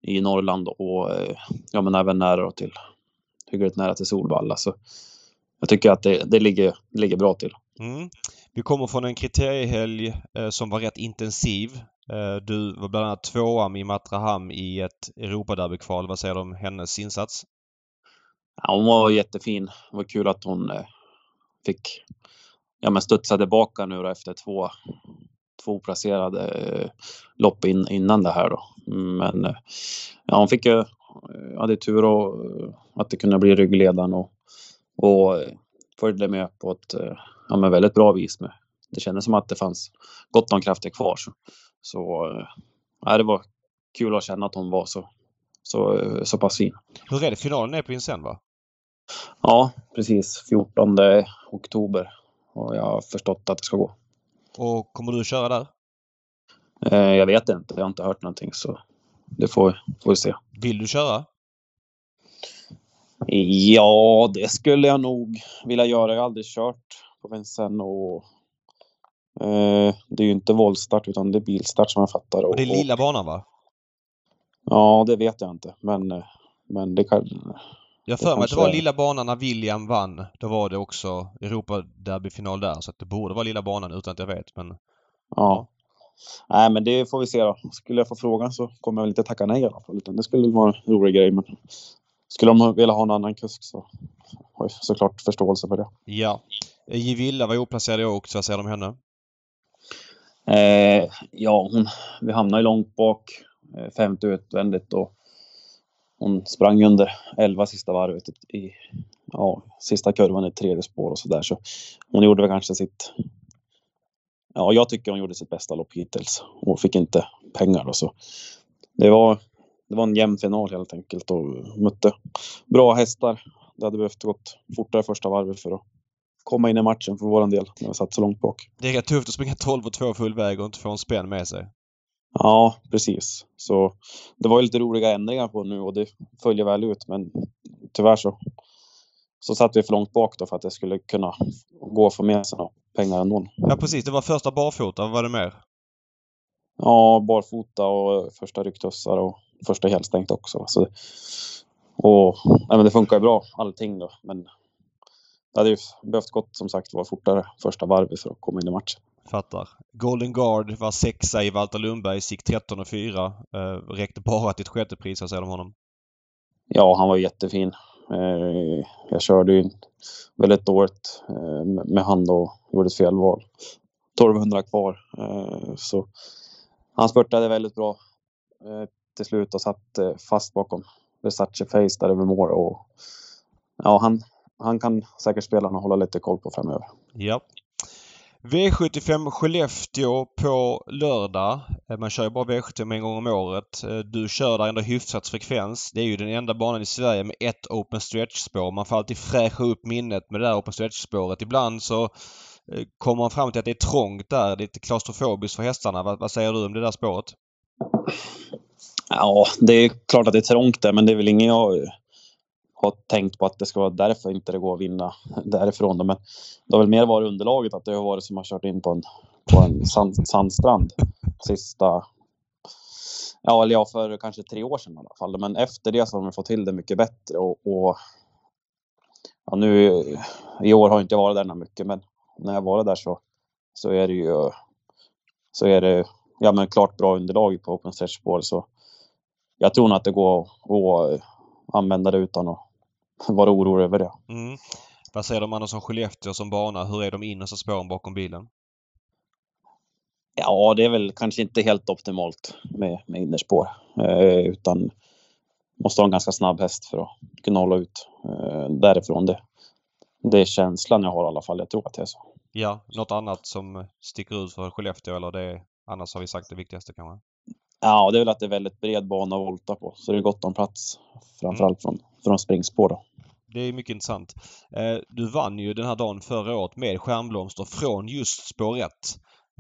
i Norrland och eh, ja men även nära till, hyggligt nära till Solvalla. Så jag tycker att det, det, ligger, ligger bra till. Mm. Vi kommer från en kriteriehelg eh, som var rätt intensiv. Eh, du var bland annat tvåa med Matraham i ett Europaderbykval. Vad säger du om hennes insats? Ja, hon var jättefin. Det var kul att hon eh, fick ja, men studsa tillbaka nu då efter två, två placerade eh, lopp in, innan det här då. Men eh, ja, hon fick ju, hade tur och, att det kunde bli ryggledaren och, och följde med på ett ja, men väldigt bra vis. Med. Det kändes som att det fanns gott om krafter kvar. Så, så ja, det var kul att känna att hon var så, så, så pass fin. Hur är det? Finalen är på Vincennes va? Ja, precis. 14 oktober och jag har förstått att det ska gå. Och kommer du köra där? Eh, jag vet inte. Jag har inte hört någonting så det får, får vi se. Vill du köra? Ja, det skulle jag nog vilja göra. Jag har aldrig kört på Vincennes och eh, det är ju inte voltstart utan det är bilstart som jag fattar. Och det är lilla banan va? Ja, det vet jag inte. Men, eh, men det kan... Jag för mig att det var lilla banan när William vann. Då var det också Europaderbyfinal där. Så det borde vara lilla banan utan att jag vet. Men... Ja. Nej, men det får vi se då. Skulle jag få frågan så kommer jag väl inte tacka nej i alla fall. Utan det skulle vara en rolig grej. Men skulle de vilja ha en annan kusk så har jag såklart förståelse för det. Ja. Givilla var oplacerad i år också. Vad säger du om henne? Eh, ja, hon, vi hamnade långt bak. Eh, femte utvändigt och hon sprang under 11 sista varvet typ i ja, sista kurvan i tredje spår och sådär. Så hon gjorde väl kanske sitt... Ja, jag tycker hon gjorde sitt bästa lopp hittills och fick inte pengar då så. Det var, det var en jämn final helt enkelt och mötte bra hästar. det hade behövt gått fortare första varvet för att komma in i matchen för våran del när vi satt så långt bak. Det är rätt tufft att springa 12 och 2 full väg och inte få en spänn med sig. Ja, precis. Så det var ju lite roliga ändringar på nu och det följer väl ut men tyvärr så, så satt vi för långt bak då för att det skulle kunna gå att få med sig pengar ändå. Ja precis, det var första barfota. Vad var det mer? Ja, barfota och första rycktussar och första helstängt också. Så, och nej, men det funkar ju bra allting då men det hade ju behövt gått som sagt var fortare första varvet för att komma in i matchen. Fattar. Golden Guard var sexa i Walter Lundbergs, gick 13 och 4. Eh, räckte bara till ett sjättepris, vad säger du om honom? Ja, han var jättefin. Eh, jag körde ju väldigt dåligt eh, med han och gjorde ett felval. 1200 kvar. Eh, så han spurtade väldigt bra eh, till slut och satt eh, fast bakom Versace Face där över mål. Och, ja, han, han kan säkert spelarna hålla lite koll på framöver. Ja. V75 Skellefteå på lördag. Eh, man kör ju bara V75 en gång om året. Eh, du kör där ändå hyfsat frekvens. Det är ju den enda banan i Sverige med ett open stretch-spår. Man får alltid fräscha upp minnet med det där open stretch-spåret. Ibland så eh, kommer man fram till att det är trångt där. Det är lite klaustrofobiskt för hästarna. Vad, vad säger du om det där spåret? Ja, det är klart att det är trångt där men det är väl ingen jag har tänkt på att det ska vara därför inte det går att vinna därifrån. Men det har väl mer varit underlaget att det har varit som att kört in på en, på en sand, sandstrand sista Ja, eller ja, för kanske tre år sedan i alla fall. Men efter det så har de fått till det mycket bättre och, och ja, nu i år har jag inte varit där mycket, men när jag varit där så, så är det ju så är det ja, men klart bra underlag på Open Stretch Spår. Så jag tror nog att det går att använda det utan att vara orolig över det. Mm. Vad säger de annars om Skellefteå som bana? Hur är de innersta spåren bakom bilen? Ja, det är väl kanske inte helt optimalt med, med innerspår. Eh, utan måste ha en ganska snabb häst för att kunna hålla ut eh, därifrån. Det, det är känslan jag har i alla fall. Jag tror att det är så. Ja, något annat som sticker ut för Skellefteå eller det annars har vi sagt det viktigaste kanske? Ja, det är väl att det är väldigt bred bana att volta på. Så det är gott om plats. Framförallt mm. från, från springspår då. Det är mycket intressant. Eh, du vann ju den här dagen förra året med Stjärnblomster från just spår 1.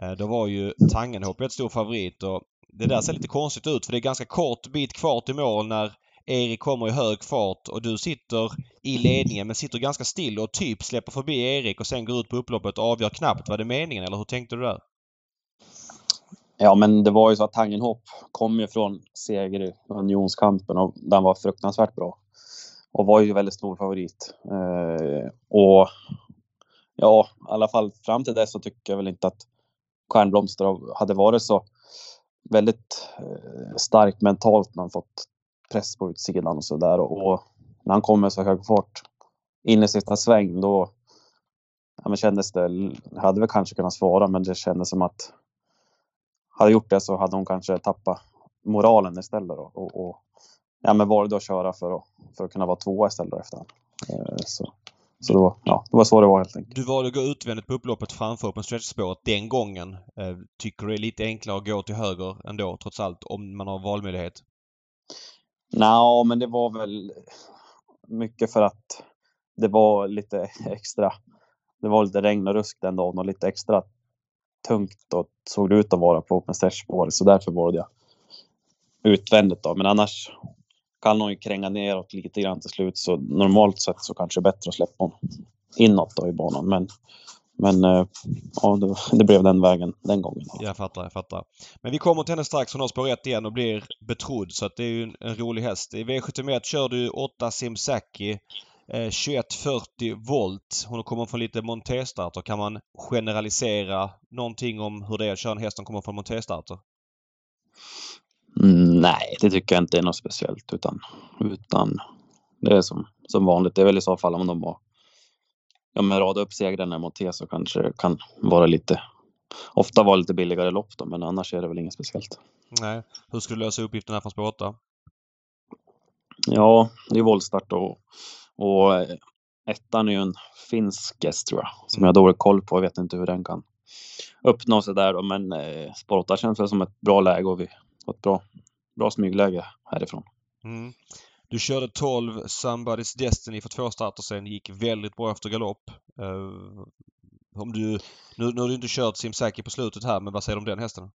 Eh, då var ju Tangenhop ett stor favorit och det där ser lite konstigt ut för det är ganska kort bit kvar till mål när Erik kommer i hög fart och du sitter i ledningen men sitter ganska still och typ släpper förbi Erik och sen går ut på upploppet och avgör knappt. Var det meningen eller hur tänkte du där? Ja, men det var ju så att Tangenhop kom ju från seger i unionskampen och den var fruktansvärt bra. Och var ju väldigt stor favorit. Eh, och ja, i alla fall fram till dess så tycker jag väl inte att Stjärnblomster hade varit så väldigt eh, stark mentalt när han fått press på utsidan och så där. Och, och när han kom med så hög fart in i sista sväng då ja, men kändes det, hade väl kanske kunnat svara men det kändes som att hade gjort det så hade hon kanske tappat moralen istället då, och, och ja, men valde att köra för att, för att kunna vara tvåa istället efter eh, Så, så då, ja, det var så det var helt enkelt. Du valde att gå utvändigt på upploppet framför på stretchspåret den gången. Eh, tycker du det är lite enklare att gå till höger ändå trots allt om man har valmöjlighet? Nej, men det var väl mycket för att det var lite extra. Det var lite regn och rusk den dagen och lite extra tungt och såg det ut att vara på open spår så därför valde jag utvändigt då. Men annars kan hon ju kränga neråt lite grann till slut så normalt sett så kanske det är bättre att släppa hon inåt då i banan. Men, men eh, ja, det, det, blev den vägen den gången. Jag fattar, jag fattar. Men vi kommer till henne strax. Hon har spår 1 igen och blir betrodd så att det är ju en, en rolig häst. I V71 kör du 8 Simsaki. Eh, 2140 volt. Hon kommer från lite montéstarter. Kan man generalisera någonting om hur det är att köra en häst som kommer från montéstarter? Mm, nej, det tycker jag inte är något speciellt utan, utan det är som, som vanligt. Det är väl i så fall om de har ja, men rada upp segrarna i monté så kanske det kan vara lite ofta vara lite billigare lopp då, men annars är det väl inget speciellt. Nej. Hur ska du lösa uppgiften här från spår 8? Ja, det är voltstart och och eh, ettan är ju en finsk gäst tror jag, som jag har dålig koll på. Jag vet inte hur den kan uppnå sig där då, men eh, spår 8 känns väl som ett bra läge och vi har ett bra, bra smygläge härifrån. Mm. Du körde 12 Somebody's Destiny för två starter sen. gick väldigt bra efter galopp. Uh, om du, nu, nu har du inte kört Simsaki på slutet här, men vad säger du om den hästen?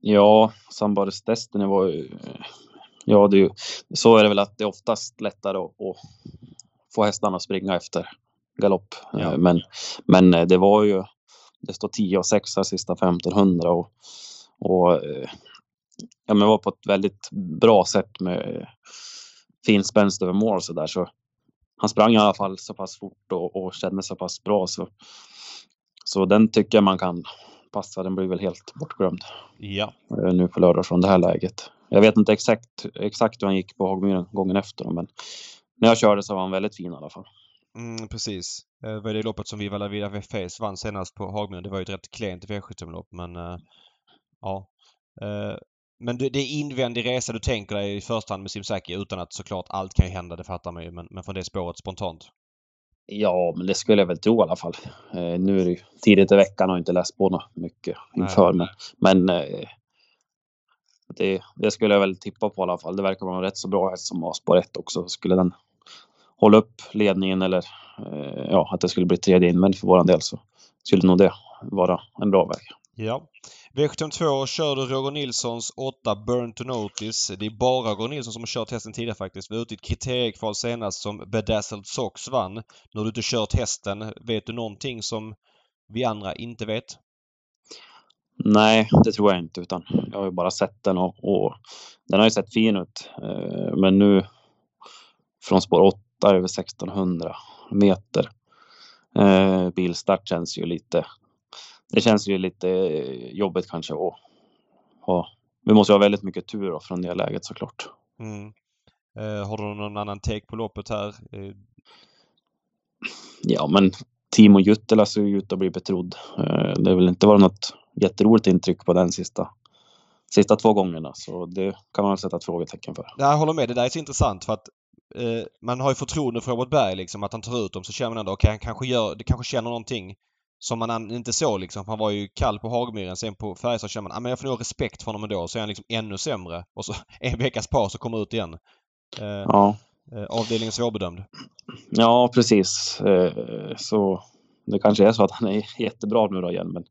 Ja, Somebody's Destiny var ju... Ja, det är ju, så är det väl att det är oftast lättare att, att få hästarna att springa efter galopp. Ja. Eh, men, men eh, det var ju... Det står 10 och 6 sista 1500 och, och ja, men var på ett väldigt bra sätt med fin spänst över mål så där. Så han sprang i alla fall så pass fort och, och kände så pass bra så, så den tycker jag man kan passa. Den blir väl helt bortglömd. Ja. Eh, nu på lördag från det här läget. Jag vet inte exakt, exakt hur han gick på Hagmyren gången efter men när jag körde så var han väldigt fin i alla fall. Mm, precis. Eh, det var det loppet som Viva La Vida VFS vann senast på Hagmyren. Det var ju ett rätt klent V75-lopp men ja. Uh, men det är invändig resa du tänker dig i första hand med Simsaki utan att såklart allt kan hända, det fattar man ju. Men, men från det spåret spontant? Ja, men det skulle jag väl tro i alla fall. Eh, nu är det tidigt i veckan och inte läst på något mycket inför. Nej. Men, men eh, det, det, skulle jag väl tippa på i alla fall. Det verkar vara en rätt så bra häst som har spår 1 också. Skulle den hålla upp ledningen eller eh, ja, att det skulle bli tredje invändigt för våran del så skulle nog det vara en bra väg. Ja. V72 kör du Roger Nilssons 8 Burn to Notice. Det är bara Roger Nilsson som har kört hästen tidigare faktiskt. Vi var ute i ett kriteriekval senast som Bedazzled Sox vann. Nu har du inte kört hästen. Vet du någonting som vi andra inte vet? Nej, det tror jag inte utan jag har ju bara sett den och, och den har ju sett fin ut. Eh, men nu från spår 8 över 1600 meter. Eh, bilstart känns ju lite det känns ju lite eh, jobbigt kanske att ha. Vi måste ha väldigt mycket tur då från det läget såklart. Mm. Eh, har du någon annan take på loppet här? Eh. Ja, men Timo Juttila ser ju ut att bli betrodd. Eh, det har väl inte varit något jätteroligt intryck på den sista sista två gångerna. Så det kan man sätta ett frågetecken för. Jag håller med. Det där är så intressant för att eh, man har ju förtroende för Robert Berg liksom att han tar ut dem så känner man ändå okej okay, han kanske gör, det kanske känner någonting som man inte såg liksom. Han var ju kall på Hagmyren. Sen på Färjestad känner man ah, jag får nog respekt för honom ändå. Så är han liksom ännu sämre. Och så en veckas paus så kommer ut igen. Eh, ja. Eh, avdelningen svårbedömd. Ja, precis. Eh, så det kanske är så att han är jättebra nu då igen. Men,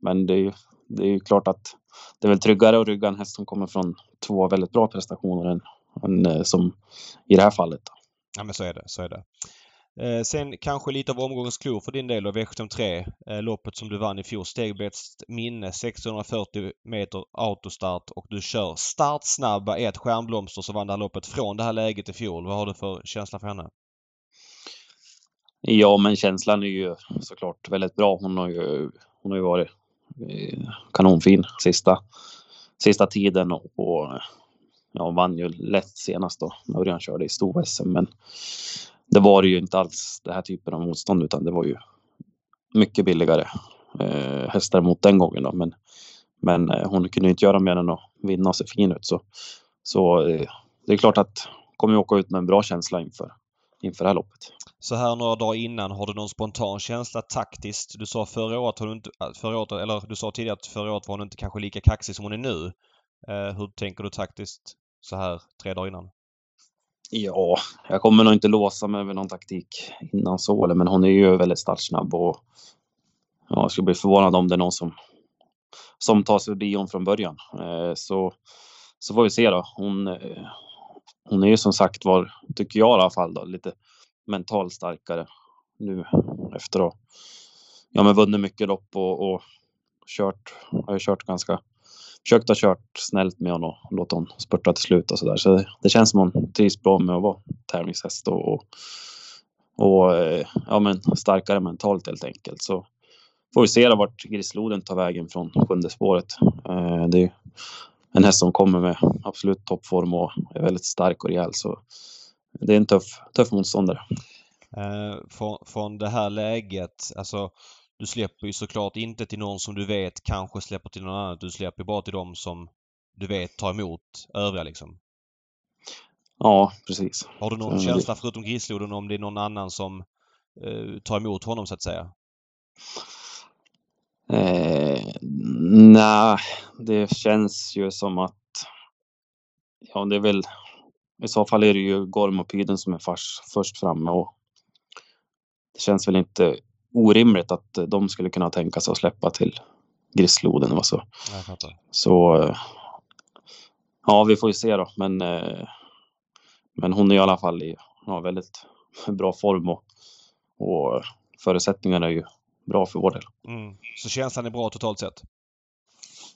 men det, är ju, det är ju klart att det är väl tryggare att rygga en häst som kommer från två väldigt bra prestationer än, än eh, som i det här fallet. Ja men så är det. Så är det. Eh, sen kanske lite av omgångens klor för din del och V73. Eh, loppet som du vann i fjol. Stegbets minne 640 meter autostart och du kör startsnabba ett stjärnblomster som vann det här loppet från det här läget i fjol. Vad har du för känsla för henne? Ja, men känslan är ju såklart väldigt bra. Hon har ju, hon har ju varit eh, kanonfin sista, sista tiden och, och ja, vann ju lätt senast då. Örjan körde i stor-SM men det var ju inte alls den här typen av motstånd utan det var ju mycket billigare eh, hästar mot den gången då. Men, men eh, hon kunde inte göra mer än att vinna och se fin ut så, så eh, det är klart att kommer åka ut med en bra känsla inför, inför det här loppet. Så här några dagar innan, har du någon spontan känsla taktiskt? Du sa förra året, har du inte, äh, förra året eller du sa tidigare att förra året var hon inte kanske lika kaxig som hon är nu. Eh, hur tänker du taktiskt så här tre dagar innan? Ja, jag kommer nog inte låsa mig med någon taktik innan så, men hon är ju väldigt startsnabb och ja, jag skulle bli förvånad om det är någon som, som tar sig förbi hon från början. Eh, så, så får vi se då. Hon, eh, hon är ju som sagt var, tycker jag i alla fall, då, lite mentalt starkare nu efter att ja, men vunnit mycket lopp och, och kört, har ju kört ganska försökt ha kört snällt med honom och låta honom spurta till slut och sådär. Så det, känns som hon trivs bra med att vara tävlingshäst och, och, och eh, ja, men starkare mentalt helt enkelt. Så får vi se då vart Grisloden tar vägen från sjunde spåret. Eh, det är en häst som kommer med absolut toppform och är väldigt stark och rejäl. Så det är en tuff, tuff motståndare. Eh, från, från det här läget, alltså du släpper ju såklart inte till någon som du vet kanske släpper till någon annan. Du släpper bara till dem som du vet tar emot övriga liksom. Ja, precis. Har du någon känsla förutom Grisloden om det är någon annan som eh, tar emot honom så att säga? Eh, Nej, det känns ju som att ja, det är väl i så fall är det ju Gorm och Pyden som är fars, först framme och det känns väl inte orimligt att de skulle kunna tänka sig att släppa till Grissloden och så. Så ja, vi får ju se då. Men, eh, men hon är i alla fall i ja, väldigt bra form och, och förutsättningarna är ju bra för vår del. Mm. Så känslan är bra totalt sett?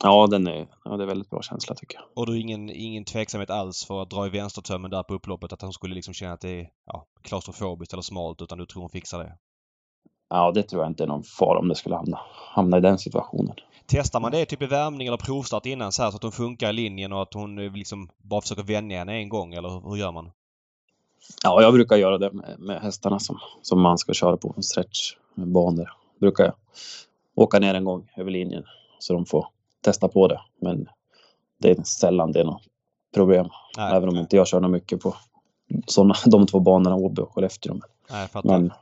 Ja, den är, ja, det är väldigt bra känsla tycker jag. Och du ingen, ingen tveksamhet alls för att dra i vänstertömmen där på upploppet? Att hon skulle liksom känna att det är ja, klaustrofobiskt eller smalt utan du tror hon fixar det? Ja, det tror jag inte är någon fara om det skulle hamna, hamna i den situationen. Testar man det typ i värmning eller provstart innan så här så att hon funkar i linjen och att hon liksom bara försöker vänja henne en gång eller hur gör man? Ja, jag brukar göra det med, med hästarna som, som man ska köra på stretchbanor. Brukar jag åka ner en gång över linjen så de får testa på det. Men det är sällan det är något problem. Nej. Även om inte jag kör något mycket på såna, de två banorna, Åby och Skellefteå. Nej, men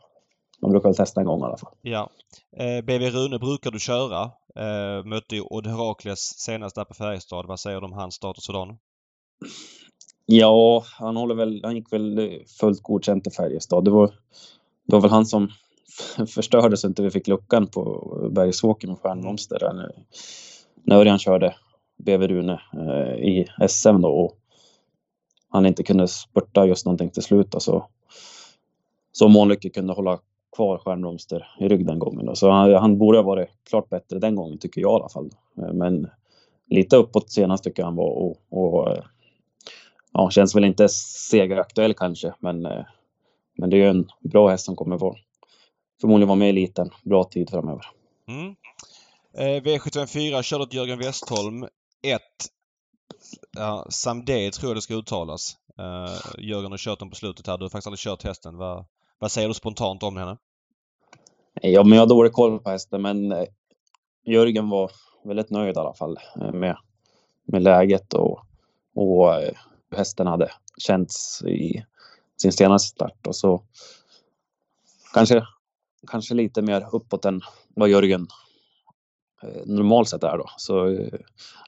man brukar väl testa en gång i alla fall. Ja. Eh, BV Rune brukar du köra. Eh, mötte ju Odd Herakles senast där på Färjestad. Vad säger du om hans status idag? Ja, han håller väl, han gick väl fullt godkänt i Färjestad. Det var, det var väl han som förstörde så inte vi fick luckan på Bergsåker med Stjärnblomster när, när Örjan körde BV Rune eh, i SM då och han inte kunde spurta just någonting till slut. Så, alltså. så Månlycke kunde hålla kvar Stjärnblomster i rygg den gången. Så han, han borde ha varit klart bättre den gången tycker jag i alla fall. Eh, men lite uppåt senast tycker jag han var och, och eh, ja, känns väl inte segeraktuell kanske men, eh, men det är ju en bra häst som kommer vara förmodligen vara med i eliten bra tid framöver. Mm. Eh, V754 körde åt Jörgen Westholm. 1. Ja, Samde tror jag det ska uttalas. Eh, Jörgen har kört den på slutet här. Du har faktiskt aldrig kört hästen. Vad, vad säger du spontant om henne? Ja, men jag har dålig koll på hästen, men eh, Jörgen var väldigt nöjd i alla fall eh, med, med läget och, och hur hästen hade känts i sin senaste start. Och så kanske, kanske lite mer uppåt än vad Jörgen normalt sett är då. Så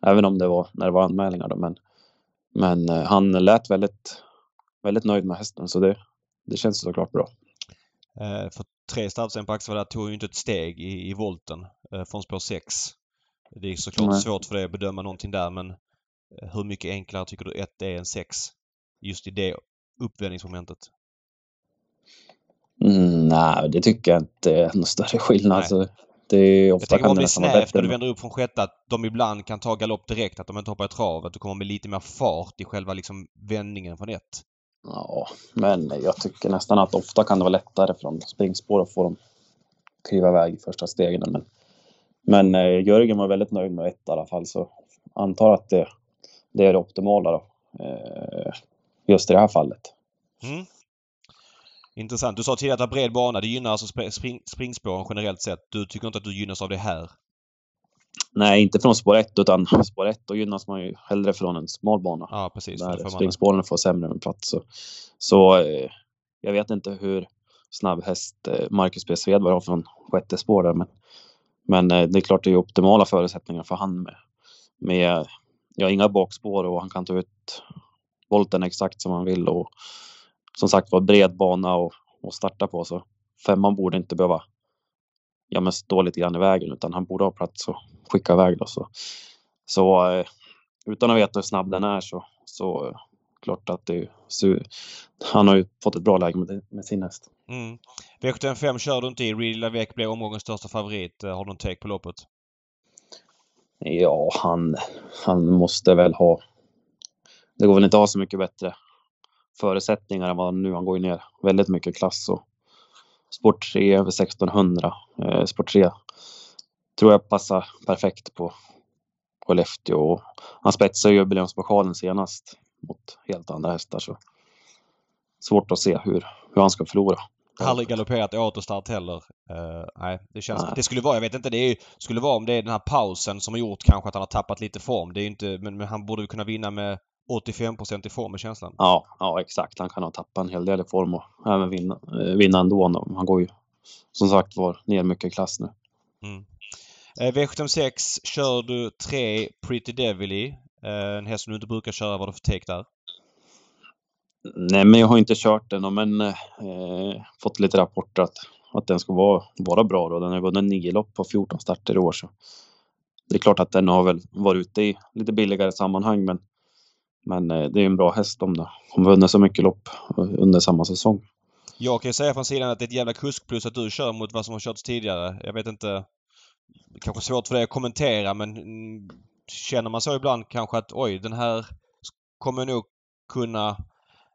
även om det var när det var anmälningar då, men, men han lät väldigt, väldigt nöjd med hästen så det, det känns såklart bra. Eh, för tre start sen på Axevalla tog ju inte ett steg i, i volten eh, från spår 6. Det är såklart Nej. svårt för dig att bedöma någonting där men eh, hur mycket enklare tycker du 1 är än 6? Just i det uppvändningsmomentet. Mm, nej, det tycker jag inte är någon större skillnad. Alltså, det är ofta jag tänker om det är snävt när du vänder upp från sjätte att de ibland kan ta galopp direkt, att de inte hoppar i trav. Att du kommer med lite mer fart i själva liksom vändningen från ett. Ja, men jag tycker nästan att ofta kan det vara lättare från springspår att få dem kliva iväg i första stegen. Men, men eh, Jörgen var väldigt nöjd med ett i alla fall, så antar att det, det är det optimala då. Eh, just i det här fallet. Mm. Intressant. Du sa tidigare att bred bana. Det gynnar alltså spring, springspåren generellt sett. Du tycker inte att du gynnas av det här? Nej, inte från spår 1 utan spår 1 då gynnas man ju hellre från en smal bana. Ja, precis. Där springspåren får sämre med plats. Så, så eh, jag vet inte hur snabb häst eh, Marcus B. Svedberg har från sjätte spår där, men, men eh, det är klart det är optimala förutsättningar för han med, med ja, inga bakspår och han kan ta ut volten exakt som han vill och som sagt var bred bana och, och starta på så femman borde inte behöva ja, men stå lite grann i vägen utan han borde ha plats att skicka iväg då. Så, så eh, utan att veta hur snabb den är så, så eh, klart att det så, han har ju fått ett bra läge med, med sin häst. Mm. V75 kör du inte i. Real Lavec blev omgångens största favorit. Eh, har du någon take på loppet? Ja, han, han måste väl ha... Det går väl inte att ha så mycket bättre förutsättningar än vad nu. Han går ju ner väldigt mycket klass och Sport 3 över 1600. Eh, Sport 3 tror jag passar perfekt på Skellefteå. Han spetsade jubileumspokalen senast mot helt andra hästar så svårt att se hur, hur han ska förlora. Aldrig galopperat i autostart heller. Uh, nej, det känns... Nej. Det skulle vara, jag vet inte, det är, skulle vara om det är den här pausen som har gjort kanske att han har tappat lite form. Det är inte, men, men han borde kunna vinna med 85 i form i känslan. Ja, ja, exakt. Han kan ha tappat en hel del i form och även vinna, eh, vinna ändå. Han går ju som sagt var ner mycket klass nu. Mm. Eh, V76 kör du tre Pretty Devil i. Eh, en häst som du inte brukar köra. Vad du för take där? Nej, men jag har inte kört den men eh, fått lite rapporter att, att den ska vara, vara bra. Då. Den har vunnit nio lopp på 14 starter i år. Så det är klart att den har väl varit ute i lite billigare sammanhang men, men eh, det är en bra häst om det. Hon vunnit så mycket lopp under samma säsong. Jag kan ju säga från sidan att det är ett jävla kuskplus att du kör mot vad som har körts tidigare. Jag vet inte. Kanske svårt för dig att kommentera men mm, känner man så ibland kanske att oj den här kommer nog kunna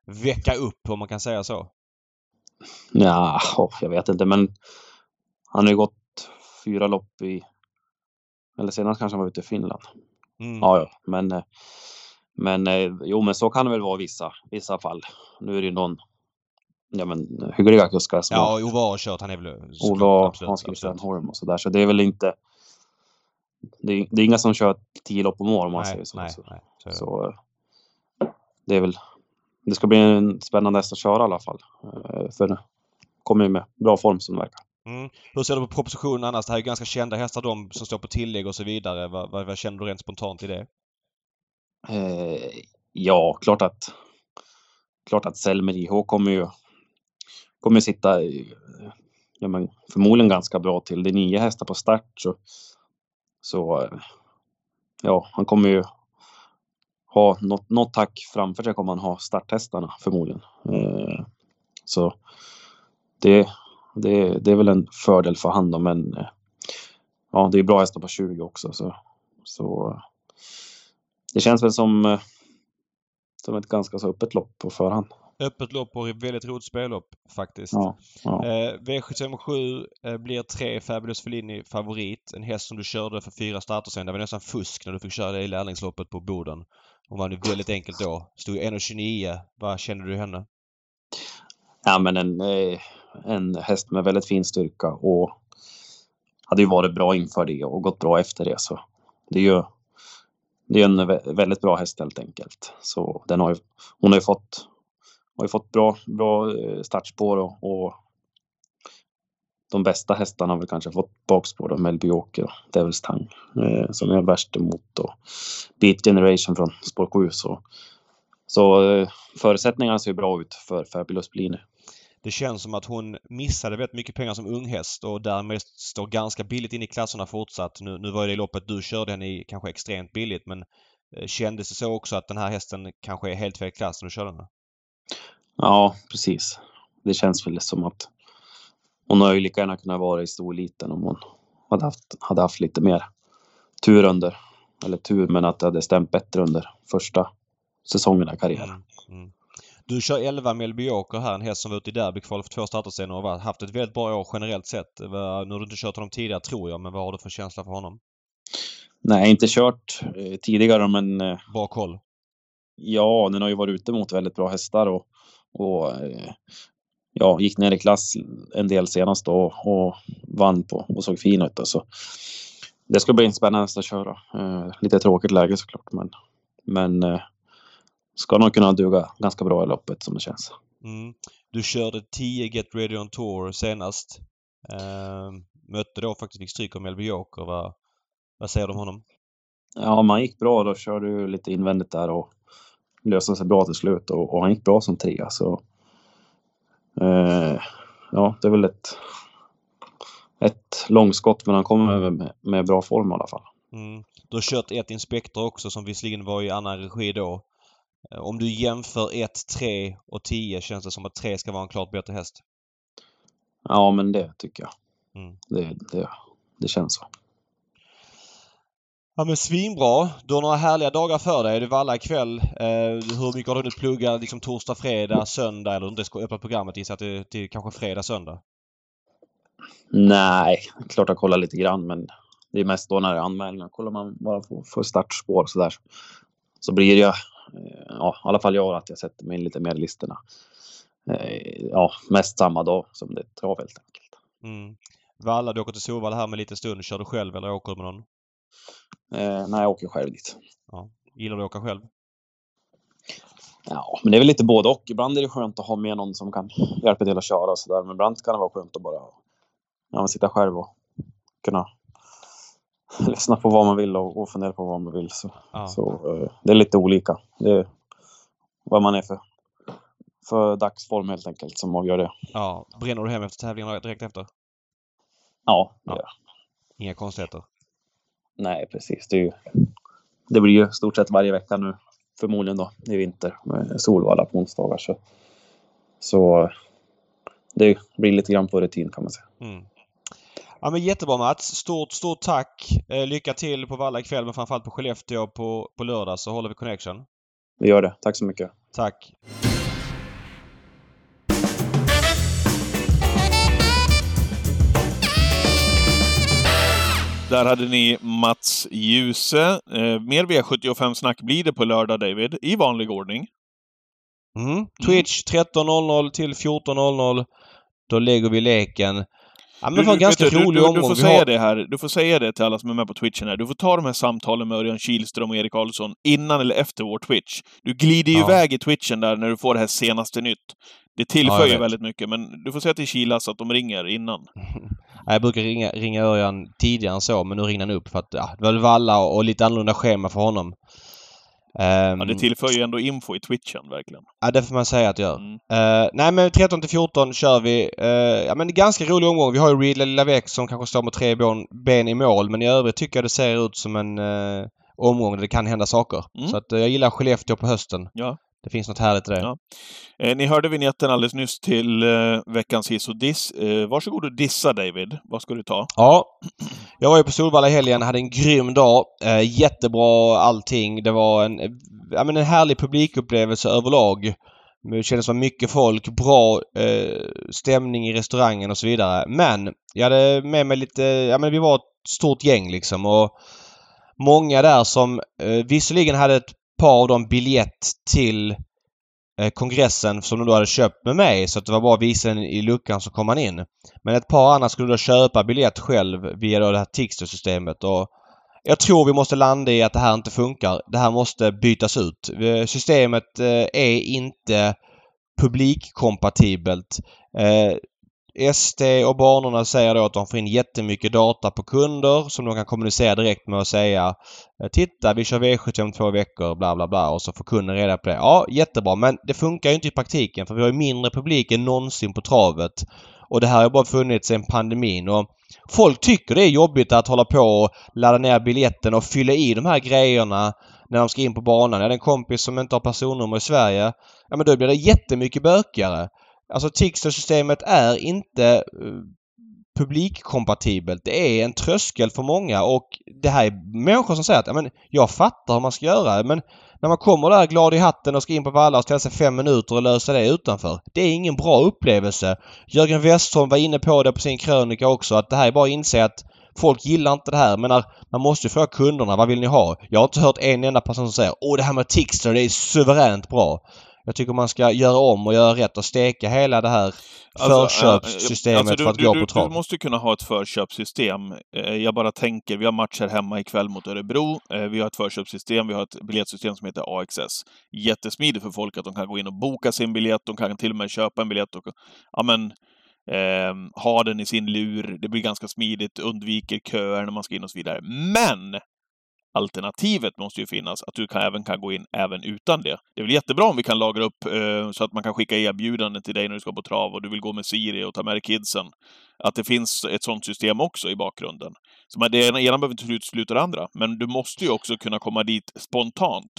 väcka upp om man kan säga så? Ja, jag vet inte men han har ju gått fyra lopp i eller senast kanske han var ute i Finland. Mm. Ja, ja, men men jo, men så kan det väl vara i vissa, vissa fall. Nu är det ju någon ja, men, hyggliga kuskar som Ja, Ove har kört. Han är väl... Ove Hans Christian Holm och sådär. Så det är väl inte... Det är, det är inga som kör tio lopp om år om man nej, säger så. Nej, så, nej, så, så det är väl... Det ska bli en spännande häst att köra i alla fall. Eh, för det kommer ju med bra form som det verkar. Mm. Hur ser du på propositionen annars? Det här är ganska kända hästar de som står på tillägg och så vidare. Vad, vad, vad känner du rent spontant i det? Eh, ja, klart att klart att Selmer IH kommer ju kommer sitta eh, ja, men förmodligen ganska bra till. Det är nio hästar på start så, så eh, ja, han kommer ju ha något, något tack framför sig kommer han ha starthästarna förmodligen. Eh, så det, det, det är väl en fördel för han men eh, ja, det är bra hästar på 20 också så, så det känns väl som, som ett ganska så öppet lopp på förhand. Öppet lopp och väldigt roligt spellopp faktiskt. Ja, ja. Eh, V757 eh, blir tre Fabulous Fellini favorit. En häst som du körde för fyra starter sen. Det var nästan fusk när du fick köra det i lärlingsloppet på Boden. Hon vann väldigt enkelt då. Stod 1,29. Vad känner du henne? Ja men en, eh, en häst med väldigt fin styrka och hade ju varit bra inför det och gått bra efter det så det är ju det är en väldigt bra häst helt enkelt. Så den har ju, hon har ju fått har ju fått bra, bra eh, startspår och, och de bästa hästarna har väl kanske fått bakspår då, Melby Åker och Devils Tang eh, som är värst emot och Beat Generation från spår 7 så, så eh, förutsättningarna ser bra ut för Fabulous Blini. Det känns som att hon missade väldigt mycket pengar som unghäst och därmed står ganska billigt in i klasserna fortsatt. Nu, nu var det loppet du körde henne i kanske extremt billigt men eh, kändes det så också att den här hästen kanske är helt fel klass när du körde den? Ja, precis. Det känns väl som att hon har ju lika gärna kunnat vara i storeliten om hon hade haft, hade haft lite mer tur under, eller tur, men att det hade stämt bättre under första säsongen i karriären. Mm, mm. Du kör 11 Melby Joker här, en häst som var ute i derbykval för två starter sedan och har haft ett väldigt bra år generellt sett. Nu har du inte kört honom tidigare tror jag, men vad har du för känsla för honom? Nej, inte kört eh, tidigare men... Eh, bra koll? Ja, den har ju varit ute mot väldigt bra hästar och och eh, ja, gick ner i klass en del senast då och vann på och såg fin ut. Så det ska bli spännande att köra. Lite tråkigt läge såklart, men, men ska nog kunna duga ganska bra i loppet som det känns. Mm. Du körde 10 Get Ready On Tour senast. Eh, mötte då faktiskt fick stryk av Melby Joker. Vad, vad säger du om honom? Ja, man gick bra. Då körde du lite invändigt där och löste sig bra till slut och, och han gick bra som trea. Så, eh, ja, det är väl ett, ett långskott men han kommer med, med bra form i alla fall. Mm. Du har kört ett Inspektor också som visserligen var i annan regi då. Eh, om du jämför 1, 3 och 10 känns det som att 3 ska vara en klart bättre häst? Ja, men det tycker jag. Mm. Det, det, det känns så. Ja men svinbra. Du har några härliga dagar för dig. Du Valla ikväll. Eh, hur mycket har du hunnit plugga liksom torsdag, fredag, söndag eller inte öppnat programmet gissar till, till kanske fredag, söndag? Nej, klart jag kollar lite grann men det är mest då när det är anmälningar. Kollar man bara på för startspår så där så blir det ja, i alla fall jag att jag sätter mig in lite mer i listorna. Eh, ja, mest samma dag som det är trav helt enkelt. Mm. Valla, du åker till Solvalla här med lite stund. Kör du själv eller åker du med någon? Eh, nej, jag åker själv dit. Ja. Gillar du att åka själv? Ja, men det är väl lite både och. Ibland är det skönt att ha med någon som kan hjälpa till att köra och sådär. Men ibland kan det vara skönt att bara ja, sitta själv och kunna lyssna på vad man vill och, och fundera på vad man vill. Så, ja. så uh, det är lite olika. Det är vad man är för för dagsform helt enkelt som avgör det. Ja. Bränner du hem efter tävlingarna direkt efter? Ja, det ja. Inga konstigheter? Nej, precis. Det, ju, det blir ju stort sett varje vecka nu förmodligen då i vinter med Solvalla på onsdagar. Så, så det blir lite grann på rutin kan man säga. Mm. Ja men jättebra Mats. Stort, stort tack. Eh, lycka till på Valla ikväll men framförallt på Skellefteå på, på lördag så håller vi connection. Vi gör det. Tack så mycket. Tack. Där hade ni Mats Djuse. Eh, mer V75-snack blir det på lördag, David, i vanlig ordning. Mm. Twitch 13.00 till 14.00. Då lägger vi leken. Ja, men det var en ganska du, rolig du, omgång. Du får säga har... det här. Du får säga det till alla som är med på Twitchen här. Du får ta de här samtalen med Örjan Kihlström och Erik Adolfsson innan eller efter vår Twitch. Du glider ju ja. iväg i Twitchen där när du får det här senaste nytt. Det tillför ju väldigt mycket, men du får säga till Kilas att de ringer innan. jag brukar ringa, ringa Örjan tidigare än så, men nu ringde han upp för att ja, det var valla och, och lite annorlunda schema för honom. Um, ja, det tillför ju ändå info i twitchen verkligen. Ja, det får man säga att det gör. Mm. Uh, nej, men 13 till 14 kör vi. Uh, ja, men det är ganska rolig omgång. Vi har ju Ridley Lavec som kanske står med tre ben, ben i mål, men i övrigt tycker jag det ser ut som en uh, omgång där det kan hända saker. Mm. Så att jag gillar Skellefteå på hösten. Ja. Det finns något härligt i det. Ja. Eh, ni hörde vignetten alldeles nyss till eh, veckans hiss och diss. Eh, varsågod och dissa David. Vad ska du ta? Ja. Jag var ju på Solvalla i helgen, hade en grym dag. Eh, jättebra allting. Det var en, ja, men en härlig publikupplevelse överlag. Det kändes som mycket folk, bra eh, stämning i restaurangen och så vidare. Men jag hade med mig lite, ja men vi var ett stort gäng liksom och många där som eh, visserligen hade ett par av dem biljett till eh, kongressen som de då hade köpt med mig så att det var bara att visa den i luckan så kom man in. Men ett par andra skulle då köpa biljett själv via då det här Tixter-systemet och jag tror vi måste landa i att det här inte funkar. Det här måste bytas ut. Systemet eh, är inte publikkompatibelt. Eh, SD och banorna säger då att de får in jättemycket data på kunder som de kan kommunicera direkt med och säga eh, Titta vi kör V70 om två veckor bla bla bla och så får kunden reda på det. Ja jättebra men det funkar ju inte i praktiken för vi har ju mindre publik än någonsin på travet. Och det här har bara funnits sedan pandemin och folk tycker det är jobbigt att hålla på och ladda ner biljetten och fylla i de här grejerna när de ska in på banan. Jag hade en kompis som inte har personnummer i Sverige. Ja men då blir det jättemycket bökigare. Alltså Tixter-systemet är inte eh, publikkompatibelt. Det är en tröskel för många och det här är människor som säger att men, jag fattar hur man ska göra men när man kommer där glad i hatten och ska in på Valla och ställa sig fem minuter och lösa det utanför. Det är ingen bra upplevelse. Jörgen Westholm var inne på det på sin krönika också att det här är bara att inse att Folk gillar inte det här. Men man måste ju fråga kunderna vad vill ni ha? Jag har inte hört en enda person som säger Åh det här med Tixter det är suveränt bra. Jag tycker man ska göra om och göra rätt och steka hela det här alltså, förköpssystemet alltså, du, för att du, gå på trav. Du måste kunna ha ett förköpssystem. Eh, jag bara tänker, vi har matcher hemma ikväll mot Örebro. Eh, vi har ett förköpssystem, vi har ett biljettsystem som heter AXS. Jättesmidigt för folk att de kan gå in och boka sin biljett, de kan till och med köpa en biljett och ja, men, eh, ha den i sin lur. Det blir ganska smidigt, undviker köer när man ska in och så vidare. Men! Alternativet måste ju finnas, att du kan, även kan gå in även utan det. Det är väl jättebra om vi kan lagra upp eh, så att man kan skicka erbjudanden till dig när du ska på trav och du vill gå med Siri och ta med dig kidsen. Att det finns ett sådant system också i bakgrunden. Så det ena, behöver inte utesluta det andra, men du måste ju också kunna komma dit spontant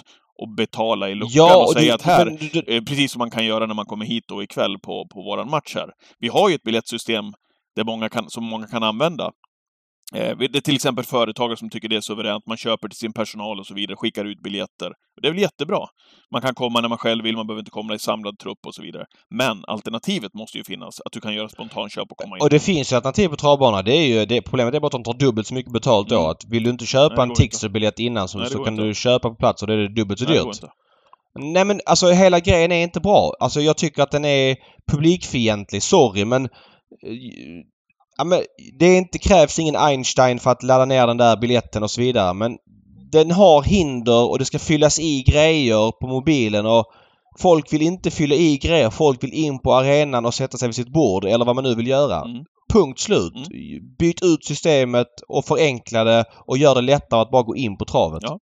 och betala i luckan ja, och, och säga du, att här, men, du, eh, precis som man kan göra när man kommer hit då ikväll på, på våran match här. Vi har ju ett biljettsystem där många kan, som många kan använda. Eh, det är till exempel företagare som tycker det är suveränt. Man köper till sin personal och så vidare, skickar ut biljetter. Det är väl jättebra. Man kan komma när man själv vill, man behöver inte komma i samlad trupp och så vidare. Men alternativet måste ju finnas, att du kan göra spontanköp och komma in. Och det finns ju alternativ på travbana. Det är ju, det, problemet är bara att de tar dubbelt så mycket betalt då. Mm. Att vill du inte köpa Nej, en Tixter-biljett innan så, Nej, så kan inte. du köpa på plats och det är dubbelt så Nej, dyrt. Nej men alltså hela grejen är inte bra. Alltså jag tycker att den är publikfientlig. Sorry men eh, Ja, men det inte, krävs ingen Einstein för att ladda ner den där biljetten och så vidare men den har hinder och det ska fyllas i grejer på mobilen och folk vill inte fylla i grejer. Folk vill in på arenan och sätta sig vid sitt bord eller vad man nu vill göra. Mm. Punkt slut. Mm. Byt ut systemet och förenkla det och gör det lättare att bara gå in på travet. Ja.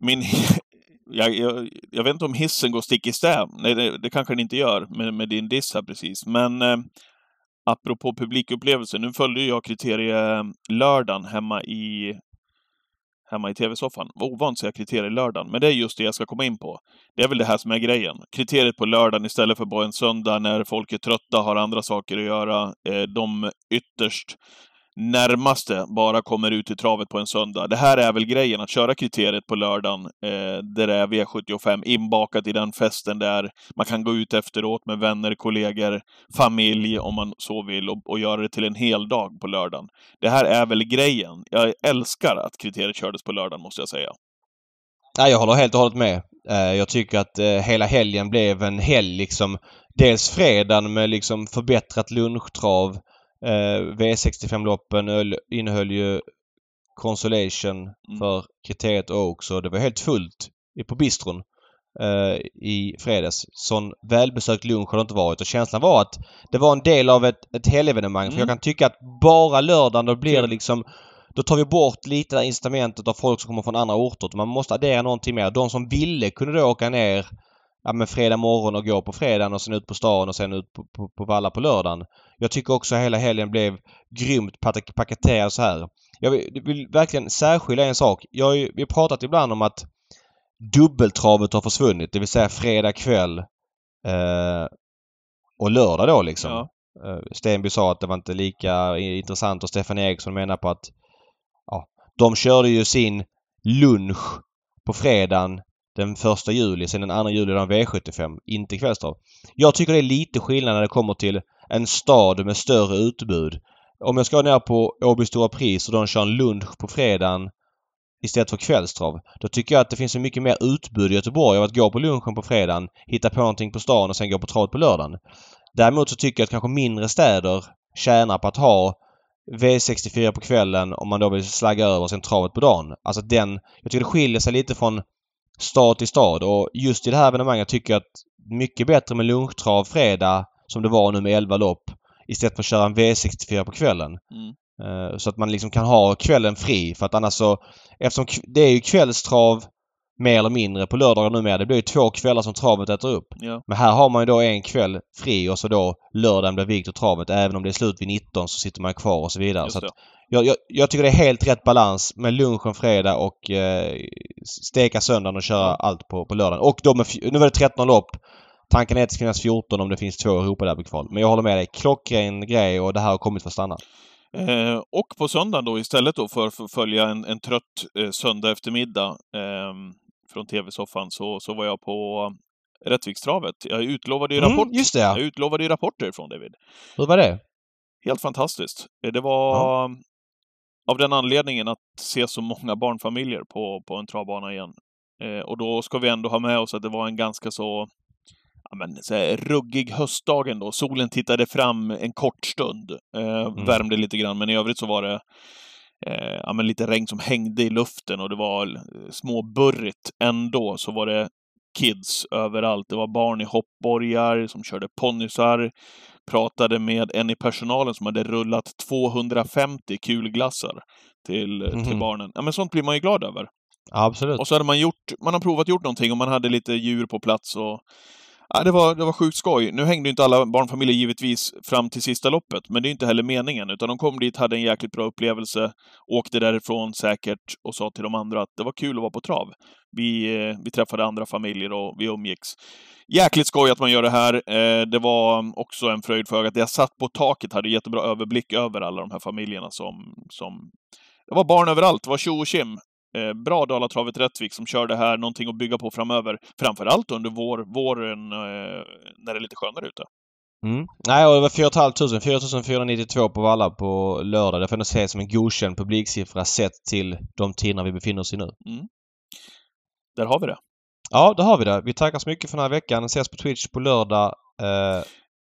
Min jag, jag, jag, vet inte om hissen går stick i stäv. Nej, det, det kanske den inte gör med, med din diss här precis. Men eh, apropå publikupplevelse, nu följde jag kriterielördagen hemma i hemma i tv-soffan. Ovant säga kriterielördagen, men det är just det jag ska komma in på. Det är väl det här som är grejen. Kriteriet på lördagen istället för på en söndag när folk är trötta, har andra saker att göra. Eh, de ytterst närmaste bara kommer ut i travet på en söndag. Det här är väl grejen, att köra kriteriet på lördagen, eh, där det är V75 inbakat i den festen där man kan gå ut efteråt med vänner, kollegor, familj om man så vill och, och göra det till en hel dag på lördagen. Det här är väl grejen. Jag älskar att kriteriet kördes på lördagen, måste jag säga. Ja, jag håller helt och hållet med. Eh, jag tycker att eh, hela helgen blev en helg liksom. Dels fredagen med liksom förbättrat lunchtrav Eh, V65-loppen innehöll ju Consolation mm. för kriteriet Oak så det var helt fullt på bistron eh, i fredags. Sån välbesökt lunch har det inte varit och känslan var att det var en del av ett, ett helgevenemang. Mm. För jag mm. kan tycka att bara lördagen då blir det liksom då tar vi bort lite det incitamentet av folk som kommer från andra orter. Man måste addera någonting mer. De som ville kunde då åka ner ja, men fredag morgon och gå på fredagen och sen ut på stan och sen ut på, på, på Valla på lördagen. Jag tycker också hela helgen blev grymt paketerad så här. Jag vill, vill verkligen särskilja en sak. Jag har ju, vi har pratat ibland om att dubbeltravet har försvunnit. Det vill säga fredag kväll eh, och lördag då liksom. Ja. Eh, Stenby sa att det var inte lika intressant och Stefan Eriksson menar på att ja, de körde ju sin lunch på fredagen den första juli. Sen den andra juli har V75, inte kvällstrav. Jag tycker det är lite skillnad när det kommer till en stad med större utbud. Om jag ska ner på Åby Stora Pris och de kör en lunch på fredagen istället för kvällstrav. Då tycker jag att det finns så mycket mer utbud i Göteborg av att gå på lunchen på fredagen, hitta på någonting på stan och sen gå på travet på lördagen. Däremot så tycker jag att kanske mindre städer tjänar på att ha V64 på kvällen om man då vill slagga över sen travet på dagen. Alltså den... Jag tycker det skiljer sig lite från stad till stad och just i det här evenemanget tycker jag att mycket bättre med lunchtrav fredag som det var nu med 11 lopp istället för att köra en V64 på kvällen. Mm. Uh, så att man liksom kan ha kvällen fri för att annars så eftersom det är ju kvällstrav mer eller mindre på lördagar numera. Det blir ju två kvällar som travet äter upp. Ja. Men här har man ju då en kväll fri och så då lördagen blir vikt och travet. Även om det är slut vid 19 så sitter man kvar och så vidare. så jag, jag, jag, tycker det är helt rätt balans med lunchen fredag och eh, steka söndagen och köra allt på, på lördagen. Och då med, nu var det 13 lopp. Tanken är att det ska finnas 14 om det finns två Europadabbykval. Men jag håller med dig. Klockren grej och det här har kommit för att stanna. Eh, och på söndagen då istället då för att följa en, en trött eh, söndag eftermiddag eh, från TV-soffan så, så var jag på Rättvikstravet. Jag utlovade ju mm, rapport. Just det, ja. Jag utlovade ju rapporter från David. Hur var det? Helt fantastiskt. Det var ja. av den anledningen att se så många barnfamiljer på, på en travbana igen. Eh, och då ska vi ändå ha med oss att det var en ganska så ja, men, så här, ruggig höstdag ändå. Solen tittade fram en kort stund. Eh, mm. Värmde lite grann, men i övrigt så var det eh, ja, men lite regn som hängde i luften och det var småburrigt. Ändå så var det kids överallt. Det var barn i hoppborgar som körde ponnysar. Pratade med en i personalen som hade rullat 250 kulglassar till, mm -hmm. till barnen. Ja, men sånt blir man ju glad över. absolut. Och så hade man gjort, man har provat gjort någonting och man hade lite djur på plats och Ja, det, var, det var sjukt skoj. Nu hängde inte alla barnfamiljer givetvis fram till sista loppet, men det är inte heller meningen, utan de kom dit, hade en jäkligt bra upplevelse, åkte därifrån säkert och sa till de andra att det var kul att vara på trav. Vi, eh, vi träffade andra familjer och vi umgicks. Jäkligt skoj att man gör det här. Eh, det var också en fröjd för ögat. Jag satt på taket, hade jättebra överblick över alla de här familjerna som, som det var barn överallt. Det var tjo och kim. Eh, bra Dalatravet Rättvik som kör det här, någonting att bygga på framöver. Framförallt under vår, våren eh, när det är lite skönare ute. Mm. Nej, och det var 4 500. 4492 på Valla på lördag. Det får jag se som en godkänd publiksiffra sett till de tiderna vi befinner oss i nu. Mm. Där har vi det. Ja, där har vi det. Vi tackar så mycket för den här veckan. Ses på Twitch på lördag. Eh,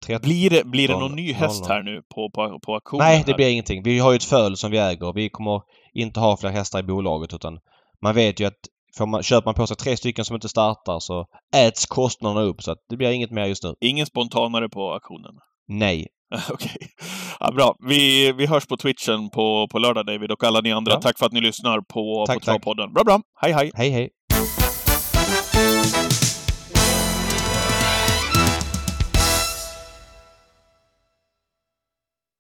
13, blir, det, blir det någon ny häst här nu på, på, på auktionen? Nej, det blir ingenting. Vi har ju ett föl som vi äger. Vi kommer inte ha fler hästar i bolaget utan man vet ju att får man, köper man på sig tre stycken som inte startar så äts kostnaderna upp så att det blir inget mer just nu. Ingen spontanare på auktionen? Nej. Okej. Okay. Ja, bra. Vi, vi hörs på Twitchen på, på lördag David och alla ni andra. Ja. Tack för att ni lyssnar på, tack, på Travpodden. Bra, bra. Hej. Hej, hej. Hej!